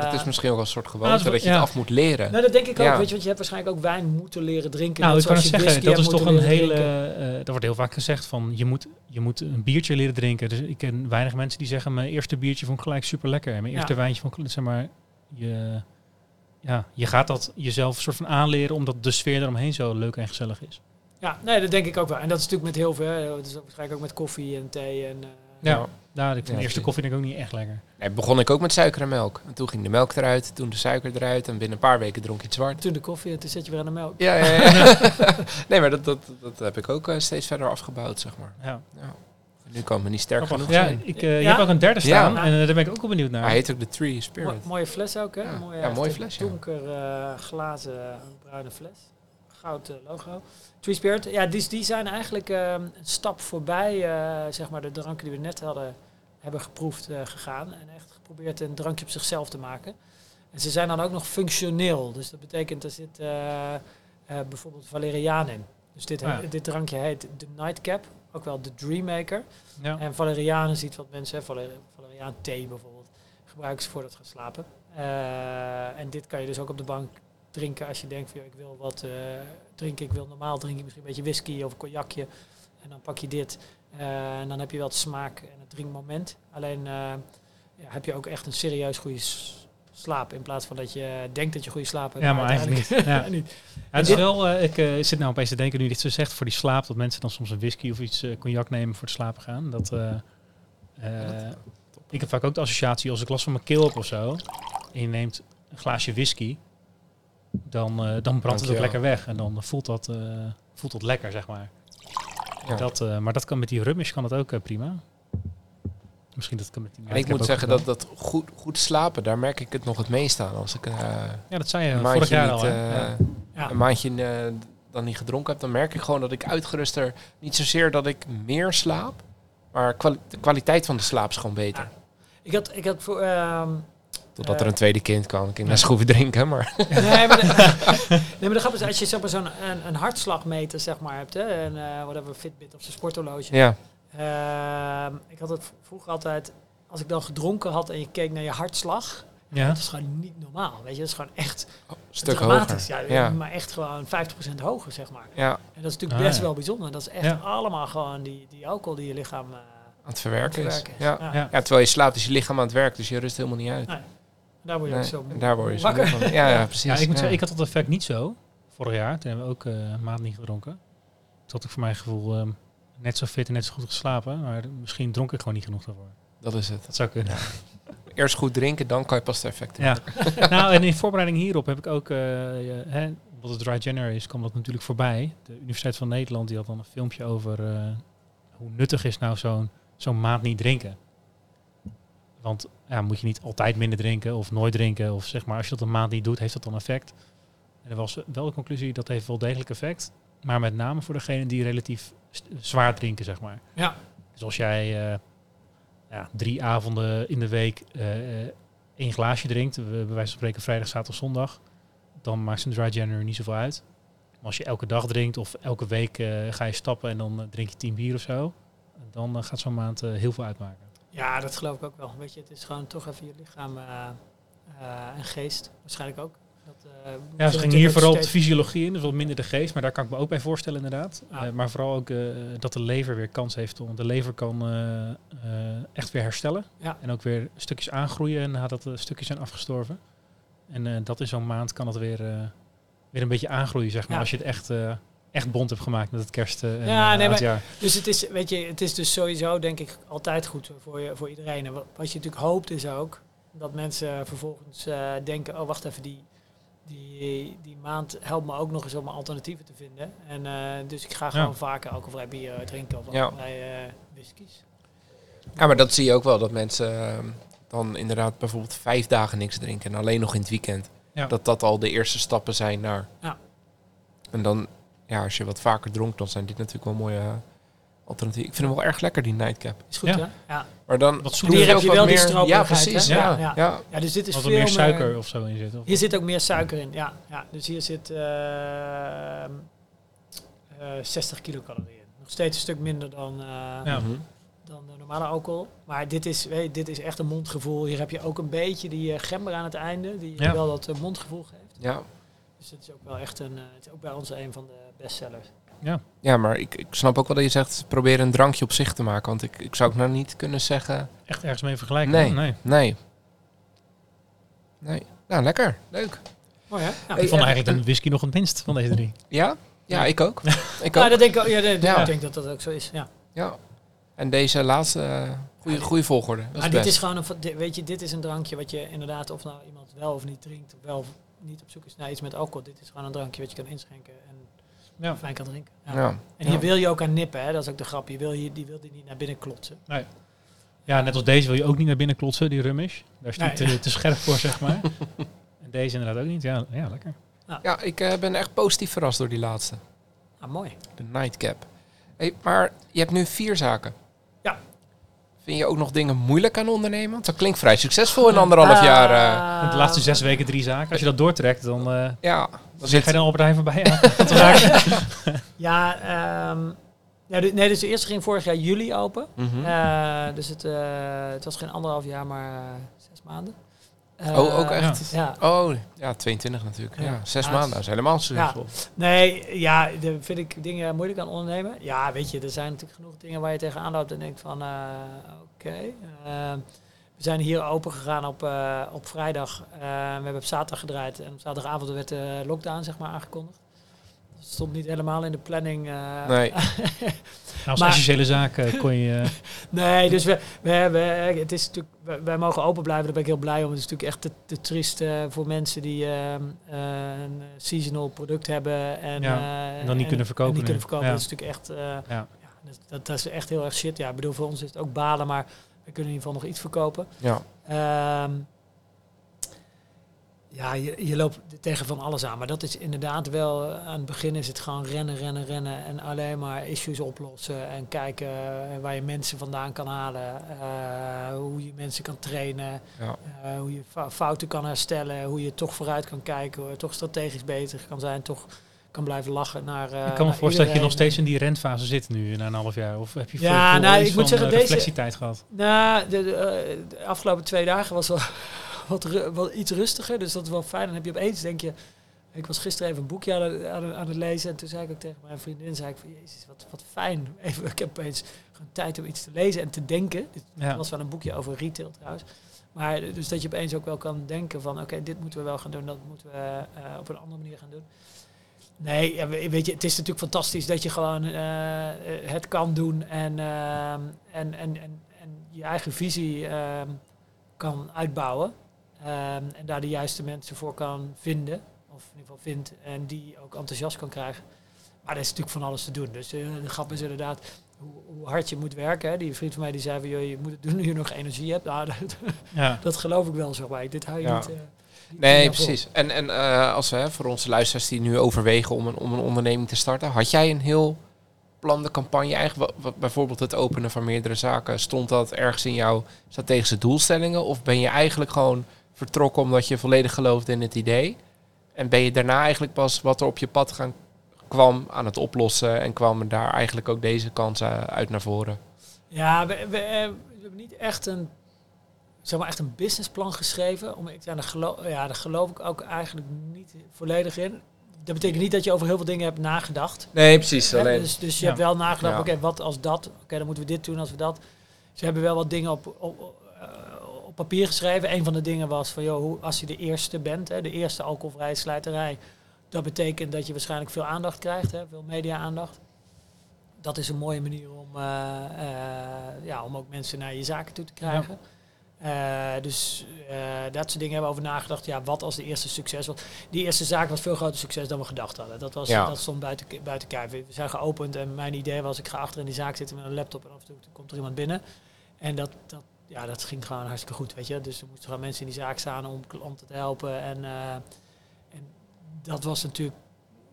dat is Eh, misschien ook wel een soort Ah, gewoonte, dat dat je ja. het af moet leren. nou, dat denk ik ook. Ja. Weet je, want je hebt waarschijnlijk ook wijn moeten leren drinken. Nou, ik kan het zeggen, dat is toch een hele... drinken. eh er wordt heel vaak gezegd van, je moet, je moet een biertje leren drinken. Dus ik ken weinig mensen die zeggen, mijn eerste biertje vond ik gelijk super lekker. En mijn Ja. eerste wijntje vond ik, zeg maar, je, ja, je gaat dat jezelf soort van aanleren, omdat de sfeer eromheen zo leuk en gezellig is. Ja, nee, dat denk ik ook wel. En dat is natuurlijk met heel veel. hè. Dat is ook waarschijnlijk ook met koffie en thee. En, eh, Ja. Daar, ik vind Ja, de eerste koffie denk ik ook niet echt lekker. Nee, begon ik ook met suiker en melk. En toen ging de melk eruit, toen de suiker eruit. En binnen een paar weken dronk je het zwart. Toen de koffie en toen zet je weer aan de melk. Ja, ja, ja. <laughs> nee, maar dat, dat, dat heb ik ook eh, steeds verder afgebouwd, zeg maar. Ja. Ja. Nu kan me niet sterk Grappig. genoeg Ja, zijn. ik, eh, je hebt ook een derde staan Ja. en eh, daar ben ik ook wel benieuwd naar. Hij heet ook de Tree Mo- Spirit. mooie fles ook, hè? Ja. Mooie, mooie een fles, ja. Donker eh, glazen, bruine fles. Goud logo. Tree Spirit. Ja, die, die zijn eigenlijk eh, een stap voorbij, eh, zeg maar, de dranken die we net hadden, hebben geproefd eh, gegaan. En echt geprobeerd een drankje op zichzelf te maken. En ze zijn dan ook nog functioneel. Dus dat betekent, er zit eh, bijvoorbeeld valeriaan in. Dus dit, Ah, ja. dit drankje heet de Nightcap, ook wel de Dreammaker. Ja. En valeriaan is iets wat mensen, hè, valer- valeriaan thee bijvoorbeeld, gebruiken ze voordat ze gaan slapen. En dit kan je dus ook op de bank drinken als je denkt van ja, ik wil wat eh, drinken. Ik wil normaal drinken misschien een beetje whisky of een cognacje. En dan pak je dit. Eh, en dan heb je wel het smaak en het drinkmoment. Alleen eh, ja, heb je ook echt een serieus goede slaap. In plaats van dat je denkt dat je goede slaap hebt. Ja, maar eigenlijk niet. <laughs> Ja. niet. Ja, het is wel, ik zit nou opeens te denken, nu dit zo zegt, voor die slaap, dat mensen dan soms een whisky of iets eh, cognac nemen voor het slapen gaan. Dat, eh, ik heb vaak ook de associatie, als ik last van mijn keel heb of zo, en je neemt een glaasje whisky, dan, eh, dan brandt het ook lekker weg. En dan voelt dat, eh, voelt dat lekker, zeg maar. Ja. Dat, eh, maar dat kan met die rummish kan dat ook prima. Misschien dat kan met die En ik moet zeggen dat, dat goed, goed slapen, daar merk ik het nog het meest aan. Als ik eh, Ja, dat zei je een vorig maandje, jaar niet, al. hè? Ja. Ja. een maandje eh, dan niet gedronken heb, dan merk ik gewoon dat ik uitgeruster... Niet zozeer dat ik meer slaap, maar kwali- de kwaliteit van de slaap is gewoon beter. Ik had, ik had voor... ehm, Totdat er een tweede kind kan, ik in een schroeven drinken, maar... <laughs> nee, maar de, <laughs> nee, maar de grap is, als je zeg maar, zo'n een, een hartslagmeter zeg maar, hebt, hè, en eh whatever, Fitbit of zo'n sporthorloge. Ja, Ehm, ik had het vroeger altijd, als ik dan gedronken had en je keek naar je hartslag, Ja. dat is gewoon niet normaal. Weet je, dat is gewoon echt een stuk dramatisch. hoger. Ja, Ja, Maar echt gewoon 50% hoger, zeg maar. ja, En dat is natuurlijk Ah, best ja. wel bijzonder. Dat is echt Ja. allemaal gewoon die, die alcohol die je lichaam eh, aan het verwerken, aan het verwerken is. Ja. Ja. Ja. ja, terwijl je slaapt is je lichaam aan het werk, dus je rust helemaal niet uit. Nee, Daar word je Nee, ook zo daar word je zo van. Ja, ja, <laughs> precies. Ja, ik moet ja. zeggen, ik had dat effect niet zo. Vorig jaar, toen hebben we ook eh, een maand niet gedronken. Toen had ik voor mijn gevoel ehm, net zo fit en net zo goed geslapen. Maar misschien dronk ik gewoon niet genoeg daarvoor. Dat is het. Dat zou kunnen. Eerst goed drinken, dan kan je pas de effecten Ja. <laughs> <laughs> nou, en in voorbereiding hierop heb ik ook, eh, je- hè, omdat het Dry January is, kwam dat natuurlijk voorbij. De Universiteit van Nederland die had dan een filmpje over eh, hoe nuttig is nou zo'n zo'n maand niet drinken. Want ja, moet je niet altijd minder drinken of nooit drinken. Of zeg maar, als je dat een maand niet doet, heeft dat dan effect. En er was wel de conclusie dat heeft wel degelijk effect. maar met name voor degenen die relatief zwaar drinken, zeg maar. Ja. Dus als jij eh, ja, drie avonden in de week eh, eh, één glaasje drinkt, we- bij wijze van spreken vrijdag, zaterdag, zondag, dan maakt een dry January niet zoveel uit. Maar als je elke dag drinkt of elke week ga je stappen en dan drink je tien bier of zo, dan gaat zo'n maand heel veel uitmaken. Ja, dat geloof ik ook wel. Weet je, het is gewoon toch even je lichaam eh, eh, en geest. Waarschijnlijk ook. Dat, eh, Ja, ze gingen hier vooral op de steeds- fysiologie in, dus wat minder de geest, maar daar kan ik me ook bij voorstellen inderdaad. Ja. Eh, maar vooral ook dat de lever weer kans heeft om, de lever kan echt weer herstellen. Ja. En ook weer stukjes aangroeien nadat de stukjes zijn afgestorven. En dat in zo'n maand kan het weer, weer een beetje aangroeien, zeg maar, Ja. als je het echt, echt bond hebt gemaakt met het kerst eh, en Ja, eh, nee, maar- oudjaar. Dus het is, weet je, het is dus sowieso denk ik altijd goed voor, je, voor iedereen. En wat, wat je natuurlijk hoopt is ook dat mensen vervolgens eh, denken, oh wacht even, die, die, die maand helpt me ook nog eens om alternatieven te vinden. En eh, dus ik ga gewoon vaker alcoholvrij bier drinken of Ja. eh whiskies. Ja, maar dat zie je ook wel, dat mensen ehm, dan inderdaad bijvoorbeeld vijf dagen niks drinken en alleen nog in het weekend. Ja. Dat dat al de eerste stappen zijn naar. Ja. En dan, ja, als je wat vaker dronk, dan zijn dit natuurlijk wel mooie eh, alternatieven. Ik vind hem wel erg lekker, die nightcap. Is goed Ja. hè? Ja. Maar dan Wat zoeter. Hier heb ook je wel die meer- Ja, stroperigheid, precies. Ja, Ja, ja. ja. ja, dus dit is Wat veel er meer meer suiker of zo in zit. Of? Hier zit ook meer suiker in, ja. ja. Dus hier zit eh, eh, 60 kilocalorieën. Nog steeds een stuk minder dan, eh, Ja. Mhm. dan de normale alcohol. Maar dit is, weet je, dit is echt een mondgevoel. Hier heb je ook een beetje die gember aan het einde, die Ja. wel dat mondgevoel geeft. ja. Dus het is ook wel echt een, eh, het is ook bij ons een van de bestsellers. Ja, maar ik, ik snap ook wel dat je zegt, probeer een drankje op zich te maken. Want ik, ik zou ook nou niet kunnen zeggen, Echt ergens mee vergelijken? Nee. nee. nee. Nee. Nou, lekker. Leuk. Mooi hè? Ja. Hey, Ik vond en- eigenlijk de whisky nog het minst van deze drie. Ja? Ja, ik ook. <laughs> ik Ja, ook. dat denk ik, ook- ja, dat- Ja. ik denk dat dat ook zo is. Ja. Ja. En deze laatste, eh, goede, goede volgorde. Dat is dit best. is gewoon een, weet je, dit is een drankje wat je inderdaad, of nou iemand wel of niet drinkt, of wel niet op zoek is naar iets met alcohol. Dit is gewoon een drankje wat je kan inschenken en Ja. fijn kan drinken. Ja. Ja. En hier Ja. wil je ook aan nippen, hè? dat is ook de grap. Je wil, hier, die wil die niet naar binnen klotsen. Ja, net als deze wil je ook niet naar binnen klotsen, die rummish. Daar is die Nee. te, te scherp voor, zeg maar. en deze inderdaad ook niet. Ja, ja lekker. Ja, ik eh, ben echt positief verrast door die laatste. Ah, mooi. De nightcap. Hey, maar je hebt nu vier zaken. Je ook nog dingen moeilijk aan ondernemen? Want dat klinkt vrij succesvol in anderhalf Ah, jaar. eh. de laatste zes weken drie zaken. Als je dat doortrekt, dan, eh ja, dan dan zeg je zit... dan op het voorbij. Ja. <laughs> <laughs> Ja, ehm, ja de, nee, dus de eerste ging vorig jaar juli open. Mhm. Eh, dus het, eh, het was geen anderhalf jaar, maar eh, zes maanden. Eh, oh, ook echt? Ja. Oh, ja, 22 natuurlijk. Ja, zes maanden. Dat is helemaal succesvol. Nee, ja, de, vind ik dingen moeilijk aan ondernemen. Ja, weet je, er zijn natuurlijk genoeg dingen waar je tegenaan loopt en denkt van, eh, oké. eh, we zijn hier open gegaan op, op vrijdag. We hebben op zaterdag gedraaid en op zaterdagavond werd de lockdown zeg maar aangekondigd. Dat stond niet helemaal in de planning. Nee. <laughs> Nou, als Maar- essentiële zaak eh, kon je... eh, <laughs> Nee, dus we, we hebben, het is natuurlijk, wij- wij mogen open blijven, daar ben ik heel blij om. Het is natuurlijk echt te, te triest eh, voor mensen die ehm, eh, een seasonal product hebben en, Ja, eh, en dan niet kunnen verkopen en niet kunnen verkopen. Ja. Dat is natuurlijk echt, eh, ja. ja, dat, dat, dat is echt heel erg shit. Ja, ik bedoel, voor ons is het ook balen, maar we kunnen in ieder geval nog iets verkopen. Ja. Ehm, ja, je, je loopt tegen van alles aan. Maar dat is inderdaad wel, eh, aan het begin is het gewoon rennen, rennen, rennen. En alleen maar issues oplossen. En kijken eh, waar je mensen vandaan kan halen. eh, hoe je mensen kan trainen. Ja. hoe je fou- fouten kan herstellen. Hoe je toch vooruit kan kijken. Hoe je toch strategisch bezig kan zijn. Toch kan blijven lachen naar ik kan me voorstellen dat je nog steeds in die rentfase zit nu, na een half jaar. Of heb je Ja, veel- veel nou, ik moet zeggen, eh, deze- gehad? Nou, de, de, de afgelopen twee dagen was wel wat, wel iets rustiger. Dus dat is wel fijn. Dan heb je opeens, denk je... Ik was gisteren even een boekje aan het, aan het, aan het lezen. En toen zei ik ook tegen mijn vriendin, zei ik van... Jezus, wat, wat fijn. <laughs> Even, ik heb opeens gewoon tijd om iets te lezen en te denken. Dit Ja. was wel een boekje over retail trouwens. Maar eh, dus dat je opeens ook wel kan denken van... Oké, dit moeten we wel gaan doen. Dat moeten we eh, op een andere manier gaan doen. Nee, ja, we- weet je, het is natuurlijk fantastisch dat je gewoon eh, het kan doen en, ehm, en, en, en, en je eigen visie ehm, kan uitbouwen. Ehm, en daar de juiste mensen voor kan vinden, of in ieder geval vindt, en die ook enthousiast kan krijgen. Maar er is natuurlijk van alles te doen. Dus eh, de grap is inderdaad hoe, hoe hard je moet werken. Hè. Die vriend van mij die zei van, joh, je moet het doen nu je nog energie hebt. Nou, <laughs> dat, Ja. dat geloof ik wel, zeg maar. Dit hou je Ja. niet... eh, Nee, precies. En, en eh, als we hè, voor onze luisteraars die nu overwegen om een, om een onderneming te starten, had jij een heel plan de campagne eigenlijk? Bijvoorbeeld het openen van meerdere zaken. Stond dat ergens in jouw strategische doelstellingen? Of ben je eigenlijk gewoon vertrokken omdat je volledig geloofde in het idee? En ben je daarna eigenlijk pas wat er op je pad gaan, kwam aan het oplossen en kwamen daar eigenlijk ook deze kansen uit naar voren? Ja, we, we, eh, we hebben niet echt een, zeg maar echt een businessplan geschreven. Om, ik, ja, daar, geloof, ja, daar geloof ik ook eigenlijk niet volledig in. Dat betekent niet dat je over heel veel dingen hebt nagedacht. Nee, precies. Hè, Dus, dus je Ja. hebt wel nagedacht, Ja. oké, wat als dat? Oké, dan moeten we dit doen als we dat. Ze hebben wel wat dingen op, op, eh, op papier geschreven. Een van de dingen was van, joh, hoe, als je de eerste bent, hè, de eerste alcoholvrije slijterij, dat betekent dat je waarschijnlijk veel aandacht krijgt, hè, veel media-aandacht. Dat is een mooie manier om, eh, eh, ja, om ook mensen naar je zaken toe te krijgen. Eh, dus dat soort dingen hebben we over nagedacht. Ja, wat als de eerste succes was. Die eerste zaak was veel groter succes dan we gedacht hadden. Dat, was, Ja. dat stond buiten, buiten kijf. We zijn geopend en mijn idee was, ik ga achter in die zaak zitten met een laptop en af en toe komt er iemand binnen. En dat, dat, ja, dat ging gewoon hartstikke goed, weet je. Dus er moesten gewoon mensen in die zaak staan om klanten te helpen. En, eh, en dat was natuurlijk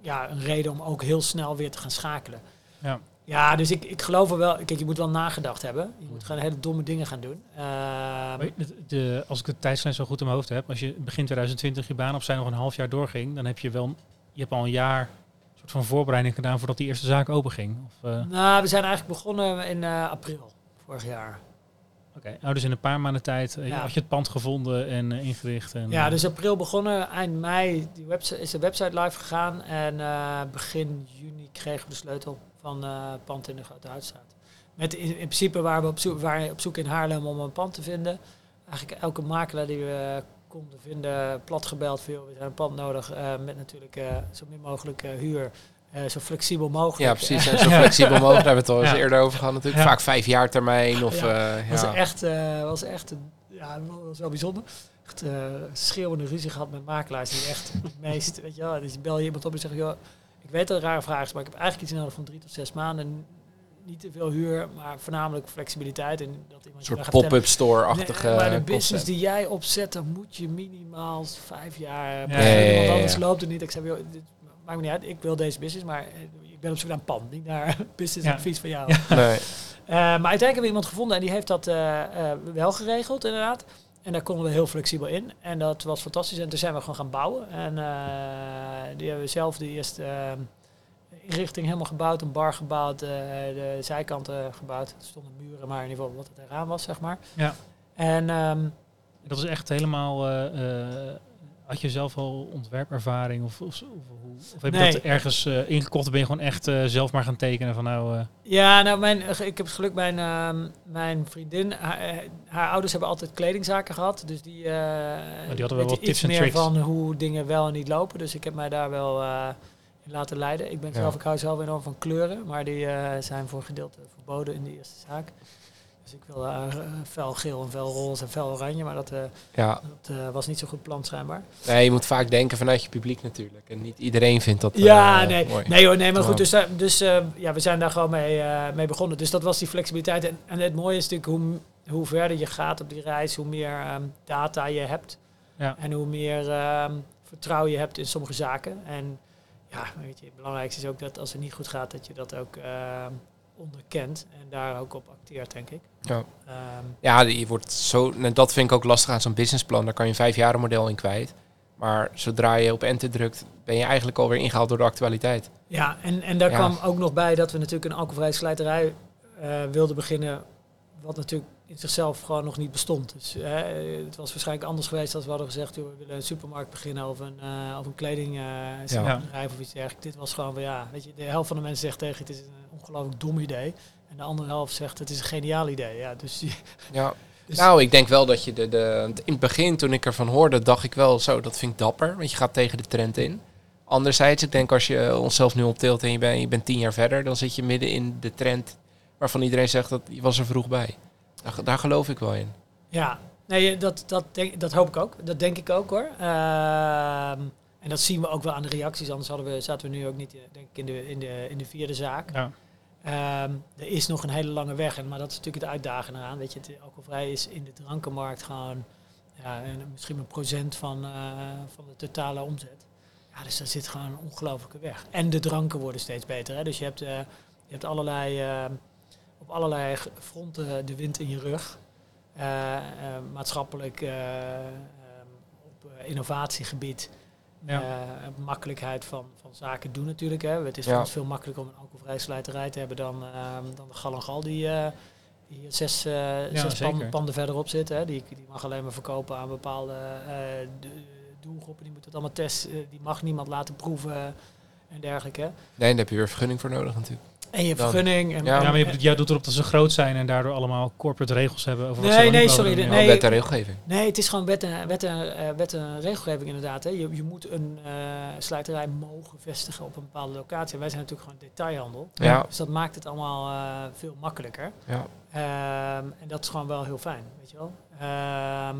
ja, een reden om ook heel snel weer te gaan schakelen. Ja. Ja, dus ik, ik geloof er wel. Kijk, je moet wel nagedacht hebben. Je moet gewoon hele domme dingen gaan doen. Ehm, Maar de, de- als ik de tijdslijn zo goed in mijn hoofd heb, als je begin 2020 je baan opzij nog een half jaar doorging, dan heb je wel, je hebt al een jaar soort van voorbereiding gedaan voordat die eerste zaak open ging. Of, eh, Nou, we zijn eigenlijk begonnen in eh, april vorig jaar. Oké, nou dus in een paar maanden tijd eh, Ja. had je het pand gevonden en eh, ingericht. En, Ja, eh, dus april begonnen. Eind mei die website, is de website live gegaan. En begin juni kregen we de sleutel van het pand in de Grote Houtstraat. Met in, in principe waren we op zoek, waren op zoek in Haarlem om een pand te vinden. Eigenlijk elke makelaar die we konden vinden, plat gebeld. Veel, we hebben een pand nodig met natuurlijk zo min mogelijk huur. Eh, zo flexibel mogelijk. Ja, precies. <laughs> En zo flexibel mogelijk. Daar hebben we het al eens Ja. eerder over gehad natuurlijk. Ja. Vaak vijf jaar termijn of... Ja. eh, was echt, eh, was echt een, ja, dat was wel bijzonder. Echt eh, schreeuwende ruzie gehad met makelaars die echt het <laughs> meest, weet je wel, dus bel je iemand op en zeg je, joh, ik weet dat het een rare vraag is, maar ik heb eigenlijk iets nodig van drie tot zes maanden. Niet te veel huur, maar voornamelijk flexibiliteit en dat iemand Een soort pop-up store-achtige Nee, maar de business concept. die jij opzet, dan moet je minimaal vijf jaar Ja, beginnen, ja, ja, want anders loopt het niet. Ik zei, joh, dit maakt me niet uit, ik wil deze business, maar eh, ik ben op zoek naar een pand, niet naar <laughs> business Ja. advies van jou. Ja. Nee. Eh, maar uiteindelijk hebben we iemand gevonden en die heeft dat eh, eh, wel geregeld, inderdaad. En daar konden we heel flexibel in. En dat was fantastisch. En toen zijn we gewoon gaan bouwen. En eh, die hebben we zelf de eerste eh, inrichting helemaal gebouwd. Een bar gebouwd, eh, de zijkanten gebouwd. Er stonden muren, maar in ieder geval wat het eraan was, zeg maar. Ja. En ehm, Dat is echt helemaal. eh, eh, had je zelf al ontwerpervaring of, of, of, of heb je Nee. dat ergens eh, ingekocht? Of ben je gewoon echt eh, zelf maar gaan tekenen van nou. eh, Ja, nou, mijn, ik heb het geluk, mijn, ehm, mijn vriendin, haar, haar ouders hebben altijd kledingzaken gehad. Dus die, eh hadden wel wat tips en tricks. van hoe dingen wel en niet lopen. Dus ik heb mij daar wel eh, in laten leiden. Ik ben Ja. zelf, ik hou zelf enorm van kleuren, maar die eh, zijn voor een gedeelte verboden in de eerste zaak. Dus ik wil eh, fel geel en fel roze en fel oranje, maar dat, eh, Ja. dat eh, was niet zo goed plan schijnbaar. nee, je moet vaak denken vanuit je publiek natuurlijk. En niet iedereen vindt dat Ja, nee. mooi. Nee hoor, nee, maar goed. Dus, dus eh, ja, we zijn daar gewoon mee, eh, mee begonnen. Dus dat was die flexibiliteit. En, en het mooie is natuurlijk hoe, hoe verder je gaat op die reis, hoe meer ehm, data je hebt. Ja. En hoe meer ehm, vertrouwen je hebt in sommige zaken. En ja, weet je, het belangrijkste is ook dat als het niet goed gaat, dat je dat ook ehm, onderkent. En daar ook op acteert, denk ik. Ja. Ehm, Ja, je wordt zo, en dat vind ik ook lastig aan zo'n businessplan. Daar kan je een vijf jaar model in kwijt. Maar zodra je op enter drukt, ben je eigenlijk alweer ingehaald door de actualiteit. Ja, en, en daar Ja. kwam ook nog bij dat we natuurlijk een alcoholvrije slijterij eh, wilden beginnen. Wat natuurlijk in zichzelf gewoon nog niet bestond. Dus eh, het was waarschijnlijk anders geweest als we hadden gezegd... Joh, we willen een supermarkt beginnen of een, eh of een kledingbedrijf of iets dergelijks. Dit was gewoon van ja, weet je, de helft van de mensen zegt tegen het is een ongelooflijk dom idee. En de andere helft zegt het is een geniaal idee. Ja, dus, Ja. <laughs> dus Nou, ik denk wel dat je de, de... In het begin, toen ik ervan hoorde, dacht ik wel zo, dat vind ik dapper. Want je gaat tegen de trend in. Anderzijds, ik denk als je onszelf nu optilt en je bent, je bent tien jaar verder, dan zit je midden in de trend waarvan iedereen zegt dat je was er vroeg bij. Daar, daar geloof ik wel in. Ja, nee, dat, dat, denk, dat hoop ik ook. Dat denk ik ook hoor. Ehm, en dat zien we ook wel aan de reacties. Anders hadden we, zaten we nu ook niet eh, denk ik, in, de, in, de, in de vierde zaak. ja. Ehm, er is nog een hele lange weg. En, maar dat is natuurlijk het uitdagende eraan. Weet je, het alcoholvrij is in de drankenmarkt gewoon ja, en misschien een procent van, eh, van de totale omzet. Ja, dus daar zit gewoon een ongelofelijke weg. En de dranken worden steeds beter. Hè? Dus je hebt, eh, je hebt allerlei, eh, op allerlei fronten de wind in je rug. Eh, maatschappelijk, eh, ehm, op innovatiegebied. Ja. Eh, makkelijkheid van, van zaken doen natuurlijk. Hè. Het is Ja. veel makkelijker om een alcoholvrije slijterij te hebben dan, ehm, dan de Gal en Gal die, eh, die hier zes, eh, zes panden verderop zit. Hè. Die, die mag alleen maar verkopen aan bepaalde de- doelgroepen. Die moeten het allemaal testen. die mag niemand laten proeven en dergelijke. Nee, daar heb je weer vergunning voor nodig natuurlijk. En je vergunning. En, Ja, Ja, en- maar je, jij doet erop dat ze groot zijn en daardoor allemaal corporate regels hebben over wat Nee, ze wel niet nee, sorry, doen, de- ja. nee. wet en regelgeving. Nee, het is gewoon wet en, wet en, eh, wet en regelgeving inderdaad. Hè. Je, je moet een eh slijterij mogen vestigen op een bepaalde locatie. En wij zijn natuurlijk gewoon detailhandel. Ja, Dus dat maakt het allemaal eh, veel makkelijker. ja. Ehm, en dat is gewoon wel heel fijn, weet je wel. Ehm,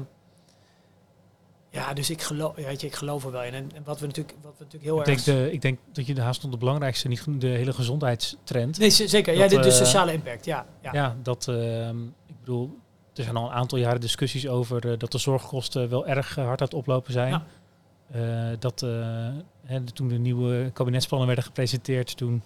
ja, dus ik geloof, weet je, ik geloof er wel in. En, en wat we natuurlijk, wat we natuurlijk heel Ik denk, erg... de, ik denk dat je de haast nog de belangrijkste, niet de hele gezondheidstrend. Nee, zeker. Ja, de, de eh, sociale impact, ja. ja. Ja, dat, ehm, ik bedoel, er zijn al een aantal jaren discussies over eh, dat de zorgkosten wel erg eh, hard aan het oplopen zijn. Ja. Eh, dat eh, hè, toen de nieuwe kabinetsplannen werden gepresenteerd, toen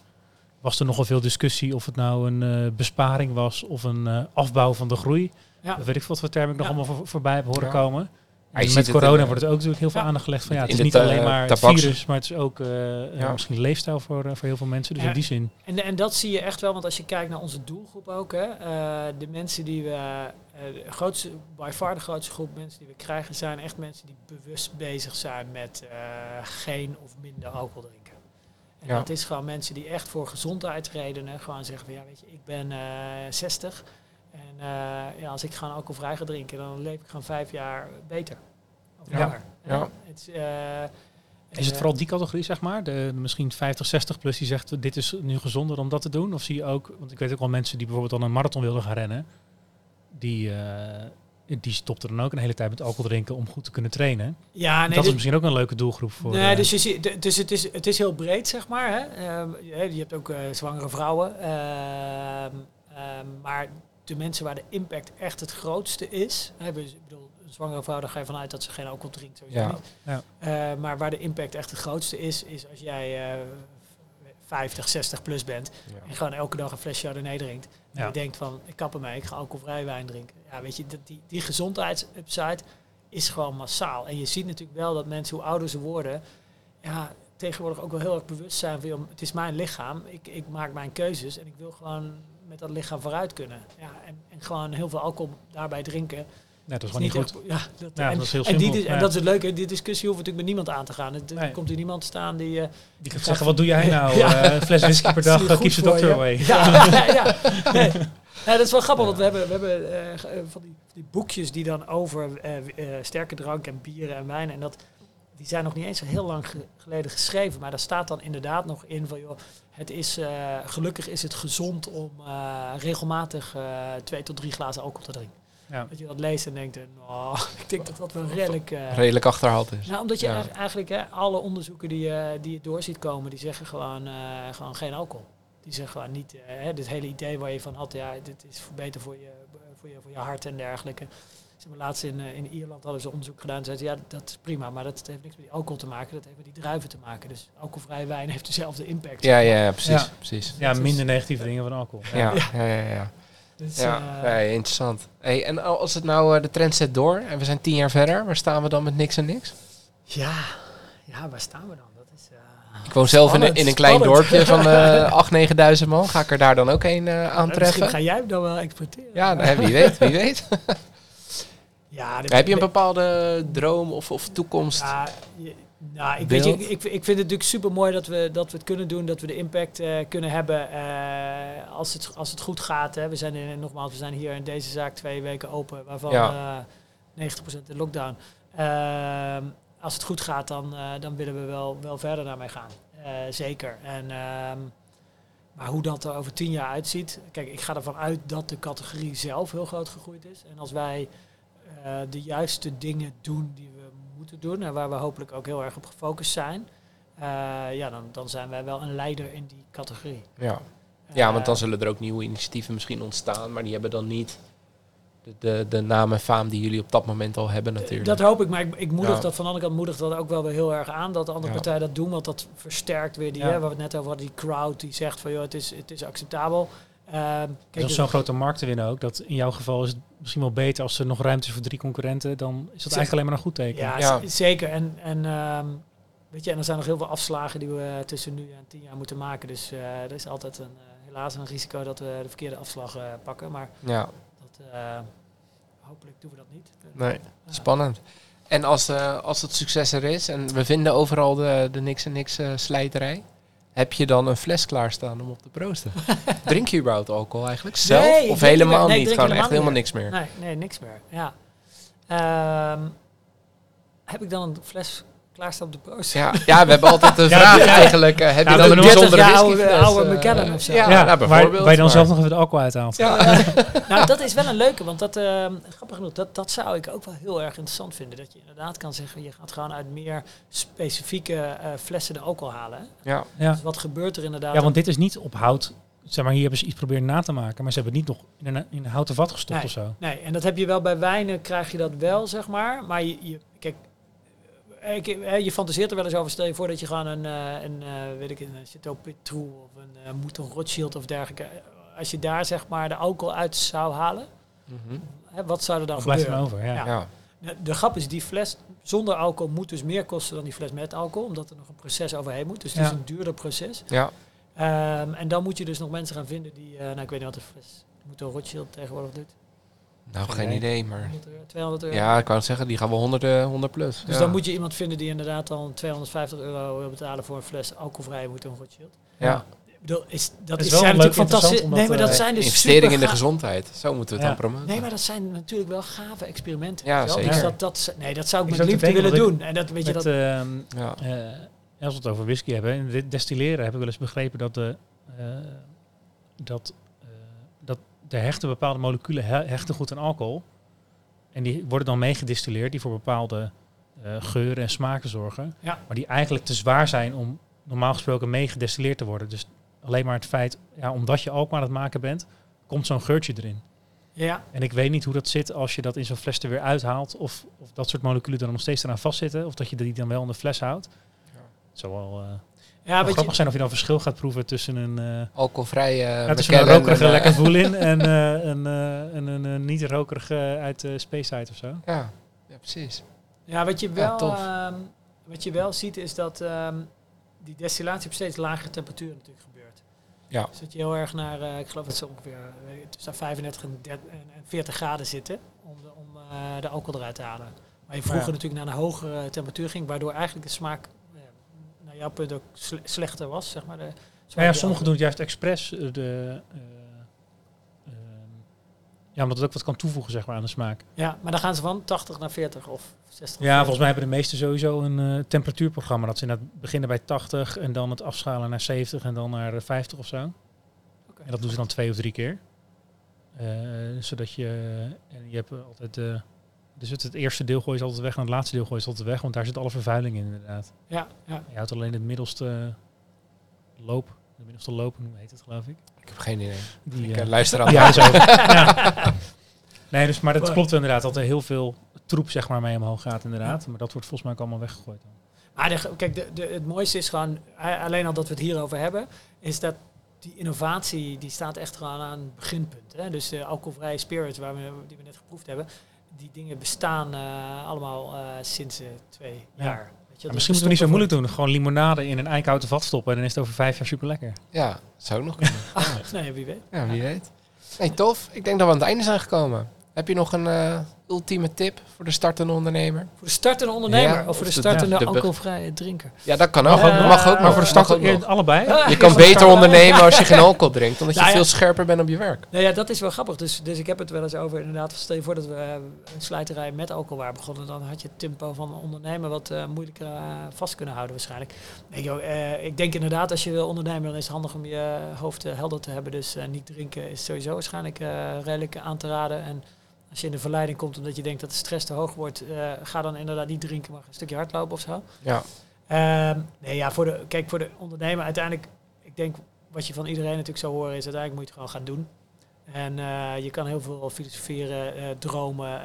was er nogal veel discussie of het nou een eh, besparing was of een eh, afbouw van de groei. Ja. Dat weet ik wat voor termen ik nog allemaal voor, voorbij heb horen Ja. komen. Met het corona in, wordt het ook natuurlijk heel veel Ja. aandacht gelegd van ja, het is niet alleen maar het virus, maar het is ook eh, eh, Ja. misschien leefstijl voor, eh, voor heel veel mensen. Dus Ja. in die zin. En, en dat zie je echt wel, want als je kijkt naar onze doelgroep ook, hè, eh, de mensen die we, eh, de grootste, by far de grootste groep mensen die we krijgen, zijn echt mensen die bewust bezig zijn met eh, geen of minder alcohol drinken. En Ja. dat is gewoon mensen die echt voor gezondheidsredenen gewoon zeggen van ja, weet je, ik ben eh 60 en eh, ja, als ik gewoon alcoholvrij ga drinken, dan leef ik gewoon vijf jaar beter. Of Ja. langer. Ja. Het is, eh, Is het eh, vooral die categorie, zeg maar? De, misschien 50, 60 plus die zegt, dit is nu gezonder om dat te doen? Of zie je ook, want ik weet ook wel mensen die bijvoorbeeld dan een marathon wilden gaan rennen, die, eh, die stopten dan ook een hele tijd met alcohol drinken om goed te kunnen trainen. Ja, nee, dat is misschien ook een leuke doelgroep voor... Nee, eh, dus, je ziet, dus het, is, het is heel breed, zeg maar. Hè. Ehm, je hebt ook eh, zwangere vrouwen. Ehm, ehm, maar de mensen waar de impact echt het grootste is... Hè, dus, ik bedoel, een zwangere vrouw, daar ga je vanuit dat ze geen alcohol drinkt. Sowieso Ja. niet. Ja. Eh, maar waar de impact echt het grootste is, is als jij eh 50, 60 plus bent... en gewoon elke dag een flesje Chardonnay drinkt... en Ja. je denkt van, ik kap ermee, ik ga alcoholvrij wijn drinken. Ja, weet je, dat, die, die gezondheidsupside is gewoon massaal. En je ziet natuurlijk wel dat mensen, hoe ouder ze worden, ja, tegenwoordig ook wel heel erg bewust zijn van, het is mijn lichaam, ik, ik maak mijn keuzes en ik wil gewoon met dat lichaam vooruit kunnen. Ja, en, en gewoon heel veel alcohol daarbij drinken. nee, dat is gewoon niet goed. echt- ja, dat, Ja, en, dat is heel en, die, simpel. en Ja. dat is het leuke, die discussie hoeft natuurlijk met niemand aan te gaan. Er Nee. komt hier niemand staan die... eh, Die kan zeggen, wat doe jij <laughs> nou? Ja. Eh, fles whisky per <laughs> dag, uh, the voor doctor je. away. <laughs> Ja, ja. Nee. Dat is wel grappig, want we hebben, we hebben eh, van die, die boekjes die dan over sterke drank en bieren en wijn en dat, die zijn nog niet eens zo heel lang ge- geleden geschreven, maar daar staat dan inderdaad nog in van, joh, het is, eh, gelukkig is het gezond om eh, regelmatig eh, twee tot drie glazen alcohol te drinken. Ja. Dat je dat leest en denkt, nou, <laughs> ik denk dat dat wel redelijk... eh, Redelijk achterhaald is. nou, omdat je Ja. eigenlijk- hè, alle onderzoeken die, je die je door ziet komen, die zeggen gewoon, eh, gewoon geen alcohol. Die zeggen gewoon niet, hè, dit hele idee waar je van had, ja, dit is beter voor je, voor je, voor je hart en dergelijke. Zeg maar, laatst in, eh, in Ierland hadden ze onderzoek gedaan en zeiden ze, ja, dat is prima, maar dat heeft niks met die alcohol te maken, dat heeft met die druiven te maken. Dus alcoholvrije wijn <laughs> heeft dezelfde impact. Ja, ja, ja, precies. Ja. precies. Ja, minder negatieve dingen van alcohol. Ja, ja, ja. ja. Dus, ja. eh, nee, interessant. Hey, en als het nou eh, de trend zet door en we zijn tien jaar verder, waar staan we dan met niks en niks? ja, ja, waar staan we dan? Dat is, eh, Ik woon zelf in, spannend, in een klein spannend. dorpje van eh <laughs> 8.000, 9.000 man. Ga ik er daar dan ook een eh, Misschien aantreffen? ga jij hem dan wel exporteren. Ja, wie weet, wie weet. <laughs> ja Heb je een bepaalde droom of, of toekomst? Ja, nou, ik, weet je, ik, ik, vind het natuurlijk super mooi dat we, dat we het kunnen doen, dat we de impact eh, kunnen hebben eh, als, het, als het goed gaat. Hè. We zijn in, nogmaals, we zijn hier in deze zaak twee weken open, waarvan Ja. eh 90% in lockdown. Ehm, als het goed gaat, dan, eh, dan willen we wel, wel verder daarmee gaan. Eh, zeker. En, ehm, maar hoe dat er over tien jaar uitziet. Kijk, ik ga ervan uit dat de categorie zelf heel groot gegroeid is. En als wij eh, de juiste dingen doen die we moeten doen en waar we hopelijk ook heel erg op gefocust zijn, eh, ja, dan, dan zijn wij wel een leider in die categorie. Ja. ja, want dan Eh, zullen er ook nieuwe initiatieven misschien ontstaan, maar die hebben dan niet de, de, de naam en faam die jullie op dat moment al hebben natuurlijk. Dat hoop ik, maar ik, ik moedig Ja. dat van de andere kant moedig dat ook wel weer heel erg aan dat de andere Ja. partijen dat doen, want dat versterkt weer die, Ja. hè, waar we het net over hadden, die crowd die zegt van joh, het is, het is acceptabel. Ehm, Kijk, kijk, als zo'n grote markt te winnen ook, dat in jouw geval is het misschien wel beter als er nog ruimte is voor drie concurrenten, dan is dat eigenlijk alleen maar een goed teken. ja, zeker. En, en ehm, weet je, en er zijn nog heel veel afslagen die we tussen nu en tien jaar moeten maken. Dus eh, er is altijd een, eh, helaas een risico dat we de verkeerde afslag eh, pakken. Maar Ja, dat, eh, hopelijk doen we dat niet. nee, spannend. En als, eh, als het succes er is en we vinden overal de, de niks en niks eh, slijterij, heb je dan een fles klaarstaan om op te proosten? <laughs> Drink je überhaupt alcohol eigenlijk zelf? Nee, of helemaal niet. Nee, Gewoon echt helemaal niks meer? Nee, nee, niks meer. Ja. Ehm, heb ik dan een fles klaarstaan op de proost? Ja, ja, we hebben altijd de Ja, vraag ja. eigenlijk. eh, heb Ja, je we dan een bijzondere 30 jaar whiskyfles? oude- oude eh, Macallan of zo. Ja, nou, bijvoorbeeld. waar je dan maar- zelf nog even de alcohol uithaalt. Ja, <laughs> nou, dat is wel een leuke, want dat, ehm, grappig genoeg, dat, dat zou ik ook wel heel erg interessant vinden. Dat je inderdaad kan zeggen, je gaat gewoon uit meer specifieke eh, flessen de alcohol halen. Ja, Ja. Dus wat gebeurt er inderdaad? ja, want dit is niet op hout. Zeg maar, hier hebben ze iets proberen na te maken, maar ze hebben het niet nog in een, in een houten vat gestopt Nee. of zo. Nee, en dat heb je wel bij wijnen, krijg je dat wel, zeg maar. Maar je, je kijk, ik, eh, je fantaseert er wel eens over. Stel je voor dat je gewoon een, eh, een eh, weet ik, een Chateau Petrou of een Mouton Rothschild of dergelijke. eh, Als je daar zeg maar de alcohol uit zou halen, Mhm. hè, wat zou er dan gebeuren? over? Ja. Ja. ja. De, de grap is, die fles zonder alcohol moet dus meer kosten dan die fles met alcohol. Omdat er nog een proces overheen moet. Dus het is een duurder proces. ja. Ehm, en dan moet je dus nog mensen gaan vinden die, eh, nou ik weet niet wat de fles Mouton Rothschild tegenwoordig doet. Nou, Geen geen idee. maar... 100 euro, 200 euro. Ja, ik wou het zeggen, die gaan we 100, eh, 100 plus. Dus ja. dan moet je iemand vinden die inderdaad dan 250 euro wil betalen voor een fles alcoholvrij Mouton Rothschild. Ja, bedoel, is, dat is is, wel zijn leuk natuurlijk fantastisch. Nee, maar dat, dat eh, zijn dus investering in de gezondheid. Zo moeten we het Ja. dan promoten. Nee, maar dat zijn natuurlijk wel gave experimenten. Ja, wel. zeker. Dus dat, dat, nee, dat zou ik, Ik met liefde willen doen. En dat weet je dat. ehm, ja. eh, als we het over whisky hebben, dit destilleren heb ik wel eens begrepen dat de, eh, dat, de hechten bepaalde moleculen he- hechten goed aan alcohol. En die worden dan meegedistilleerd, die voor bepaalde eh, geuren en smaken zorgen. Ja. Maar die eigenlijk te zwaar zijn om normaal gesproken meegedestilleerd te worden. Dus alleen maar het feit, ja, omdat je alcohol aan het maken bent, komt zo'n geurtje erin. ja, En ik weet niet hoe dat zit als je dat in zo'n fles er weer uithaalt. Of, of dat soort moleculen er nog steeds eraan vastzitten. Of dat je die dan wel in de fles houdt. Ja. Zou wel, eh, ja, weet grappig je, zijn of je dan verschil gaat proeven tussen een, eh Alcoholvrij eh ja, tussen een rokerige en, lekker voel in <laughs> en eh, een, eh, een, een, een niet rokerige uit uh, Space Side of zo. Ja, ja, precies. ja, wat je wel, ehm, wat je wel ziet is dat ehm, die destillatie op steeds lagere temperatuur natuurlijk gebeurt. Ja. Dus dat je heel erg naar, eh, ik geloof dat ze ongeveer eh, tussen 35 en, 30 en en 40 graden zitten om de, om, eh, de alcohol eruit te halen. Maar je vroeger Ja. natuurlijk naar een hogere temperatuur ging, waardoor eigenlijk de smaak, jouw punt ook sle- slechter was, zeg maar. De Nou ja, die sommigen doen het juist expres. eh, de, eh, ehm, ja, omdat het ook wat kan toevoegen zeg maar, aan de smaak. Ja, maar dan gaan ze van 80 naar 40 of 60. Ja, volgens mij hebben de meesten sowieso een eh, temperatuurprogramma. Dat ze inderdaad beginnen bij 80 en dan het afschalen naar 70 en dan naar eh, 50 of zo. Oké. En dat doen ze dan twee of drie keer. Zodat je, en je hebt altijd, eh, dus het, het eerste deel gooi je altijd weg en het laatste deel gooi je altijd weg, want daar zit alle vervuiling in inderdaad. Ja, ja. Je houdt alleen het middelste loop, de middelste loop, hoe heet het geloof ik? Ik heb geen idee. Die, Ik eh, eh, luister aan. ja, zo. <laughs> ja. Nee, dus, maar dat klopt inderdaad, dat er heel veel troep zeg maar mee omhoog gaat inderdaad. Maar dat wordt volgens mij ook allemaal weggegooid. Dan. Maar de, kijk, de, de, het mooiste is gewoon, alleen al dat we het hierover hebben, is dat die innovatie, die staat echt gewoon aan het beginpunt. Hè? Dus de alcoholvrije spirits, waar we, die we net geproefd hebben, die dingen bestaan eh, allemaal eh, sinds eh, twee Ja. jaar. Weet je, Ja, misschien moeten we niet zo moeilijk doen. Gewoon limonade in een eikenhouten vat stoppen en dan is het over vijf jaar super lekker. Ja, zou ook nog kunnen. voor- <laughs> Nee, wie weet. Ja, wie weet. Nee, tof. Ik denk dat we aan het einde zijn gekomen. Heb je nog een eh, ultieme tip voor de startende ondernemer? Voor de startende ondernemer Ja, of voor de startende de alcoholvrije drinker. Ja, dat kan ook. Mag ook, dat mag ook. maar voor de start mag ook nog. eh, allebei. Ah, Je kan beter ondernemen als je geen <laughs> alcohol drinkt, omdat je Nou ja. veel scherper bent op je werk. Nou ja, dat is wel grappig. Dus, dus ik heb het wel eens over inderdaad. Stel je voor dat we eh, een slijterij met alcohol waren begonnen. Dan had je het tempo van ondernemen wat eh, moeilijker eh, vast kunnen houden waarschijnlijk. Nee, joh, eh, ik denk inderdaad als je wil ondernemen dan is het handig om je hoofd helder te hebben. Dus eh, niet drinken is sowieso waarschijnlijk eh, redelijk aan te raden. En als je in de verleiding komt omdat je denkt dat de stress te hoog wordt. eh, ga dan inderdaad niet drinken, maar een stukje hardlopen of zo. Ja, Ehm, nee, ja, voor de, kijk, voor de ondernemer uiteindelijk, ik denk wat je van iedereen natuurlijk zou horen is uiteindelijk moet je het gewoon gaan doen. En eh, je kan heel veel filosoferen, eh, dromen,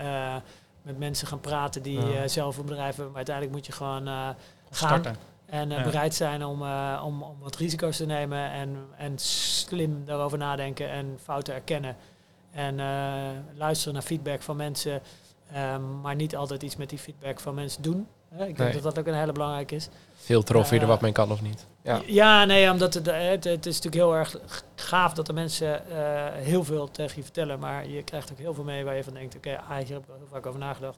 met mensen gaan praten die Ja. zelf een bedrijf hebben. Maar uiteindelijk moet je gewoon gaan Starten. en Ja. bereid zijn om, om, om wat risico's te nemen en, en slim daarover nadenken en fouten erkennen. En eh, luisteren naar feedback van mensen, ehm, maar niet altijd iets met die feedback van mensen doen. Hè, ik denk Nee. dat dat ook een hele belangrijke is. Filter of je er Eh, wat mee kan of niet. Ja. Ja, nee, omdat het, eh, het, het is natuurlijk heel erg gaaf dat de mensen eh, heel veel tegen je vertellen. Maar je krijgt ook heel veel mee waar je van denkt, oké, A, hier heb ik heel vaak over nagedacht.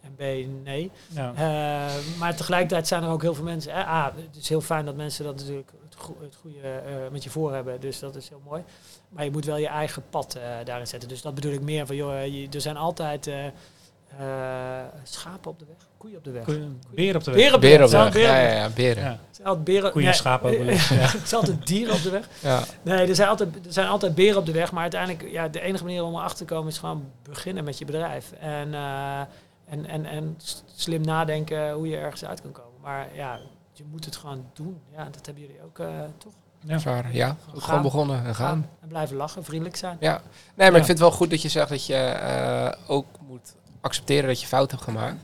En B, nee. Ja. Eh, maar tegelijkertijd zijn er ook heel veel mensen. eh, A, het is heel fijn dat mensen dat natuurlijk go- het goede eh, met je voor hebben. Dus dat is heel mooi. Maar je moet wel je eigen pad eh, daarin zetten. Dus dat bedoel ik meer van, joh, je- er zijn altijd eh, eh, schapen op de weg, koeien op de weg. Koeien- Beer op de weg. Beren op de Beren op weg. de weg. beren- Ja, ja, ja, beren. Ja. er zijn altijd beren. Koeien en schapen wel eens, ja. er zijn altijd dieren op de weg. Ja. Nee, er zijn, altijd, er zijn altijd beren op de weg. Maar uiteindelijk, ja, de enige manier om erachter te komen is gewoon beginnen met je bedrijf. En, eh, en, en, en slim nadenken hoe je ergens uit kan komen. Maar ja, je moet het gewoon doen. Ja, dat hebben jullie ook, eh, toch? Ja. Zwaar, ja. Gewoon begonnen en gaan. En blijven lachen, vriendelijk zijn. Ja. Nee, maar Ja. ik vind het wel goed dat je zegt dat je eh, ook moet accepteren dat je fout hebt gemaakt.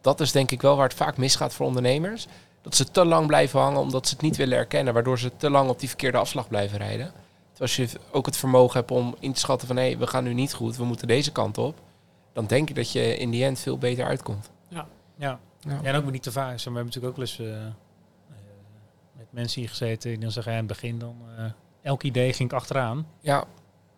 Dat is denk ik wel waar het vaak misgaat voor ondernemers. Dat ze te lang blijven hangen omdat ze het niet willen erkennen. Waardoor ze te lang op die verkeerde afslag blijven rijden. Terwijl als je ook het vermogen hebt om in te schatten van... hé, we gaan nu niet goed, we moeten deze kant op. Dan denk ik dat je in die end veel beter uitkomt. Ja. Ja. ja, en ook weer niet te vaak. We hebben natuurlijk ook wel eens eh, mensen hier gezeten die dan zeggen, ja, in het begin dan... eh, elk idee ging ik achteraan. Ja,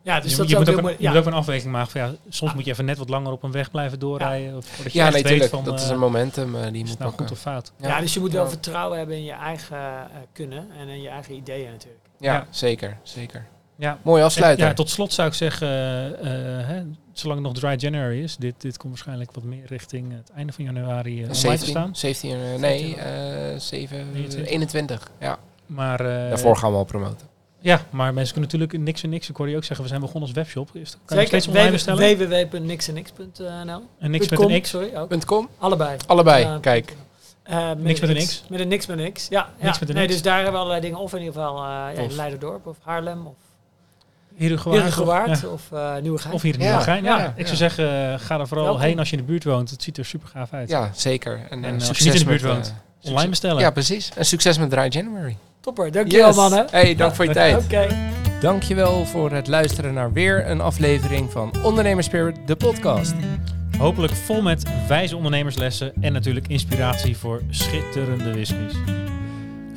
Ja, dus je dat je moet ook een, je moet Ja. ook een afweging maken van, ja, soms Ja. moet je even net wat langer op een weg blijven doorrijden. Of, voordat je ja nee, weet van, dat is eh, een momentum eh, die is moet nou pakken. goed of fout. Ja. dus je moet wel Ja. vertrouwen hebben in je eigen eh, kunnen en in je eigen ideeën natuurlijk. Ja, Ja. zeker. zeker. Ja. Mooi afsluiter. Ja, tot slot zou ik zeggen, eh, eh, hè, zolang het nog dry January is, dit, dit komt waarschijnlijk wat meer richting het einde van januari uh, online te 17, staan. 17 eh, nee, eh 7, 21. 21. Ja, Maar, eh, daarvoor gaan we al promoten. Ja, maar mensen kunnen natuurlijk niks en niks. Ik hoorde je ook zeggen, we zijn begonnen als webshop. Is, kan je steeds online bestellen? www.nixenx.nl En niks met een X. Sorry, ook. .com? Allebei. Allebei, kijk. Eh, met Niks een met een X. Met een niks met een X. Ja, Niks ja. met een nee, X. dus daar hebben we allerlei dingen. Of in ieder geval eh ja. Leiderdorp of Haarlem of Herengewaard. Herengewaard Ja. of eh Nieuwegein. Of hier in Ja, Nieuwegein. Ja, ja, ik zou zeggen, eh, ga er vooral Welkom. heen als je in de buurt woont. Het ziet er super gaaf uit. Ja, zeker. En, En als je niet in de buurt met, woont, eh, Online bestellen. Ja, precies. En succes met Dry January. Topper, dankjewel Yes. mannen. Hey, dank voor je tijd. Oké. Dankjewel voor het luisteren naar weer een aflevering van Ondernemerspirit, de podcast. Hopelijk vol met wijze ondernemerslessen en natuurlijk inspiratie voor schitterende whiskies.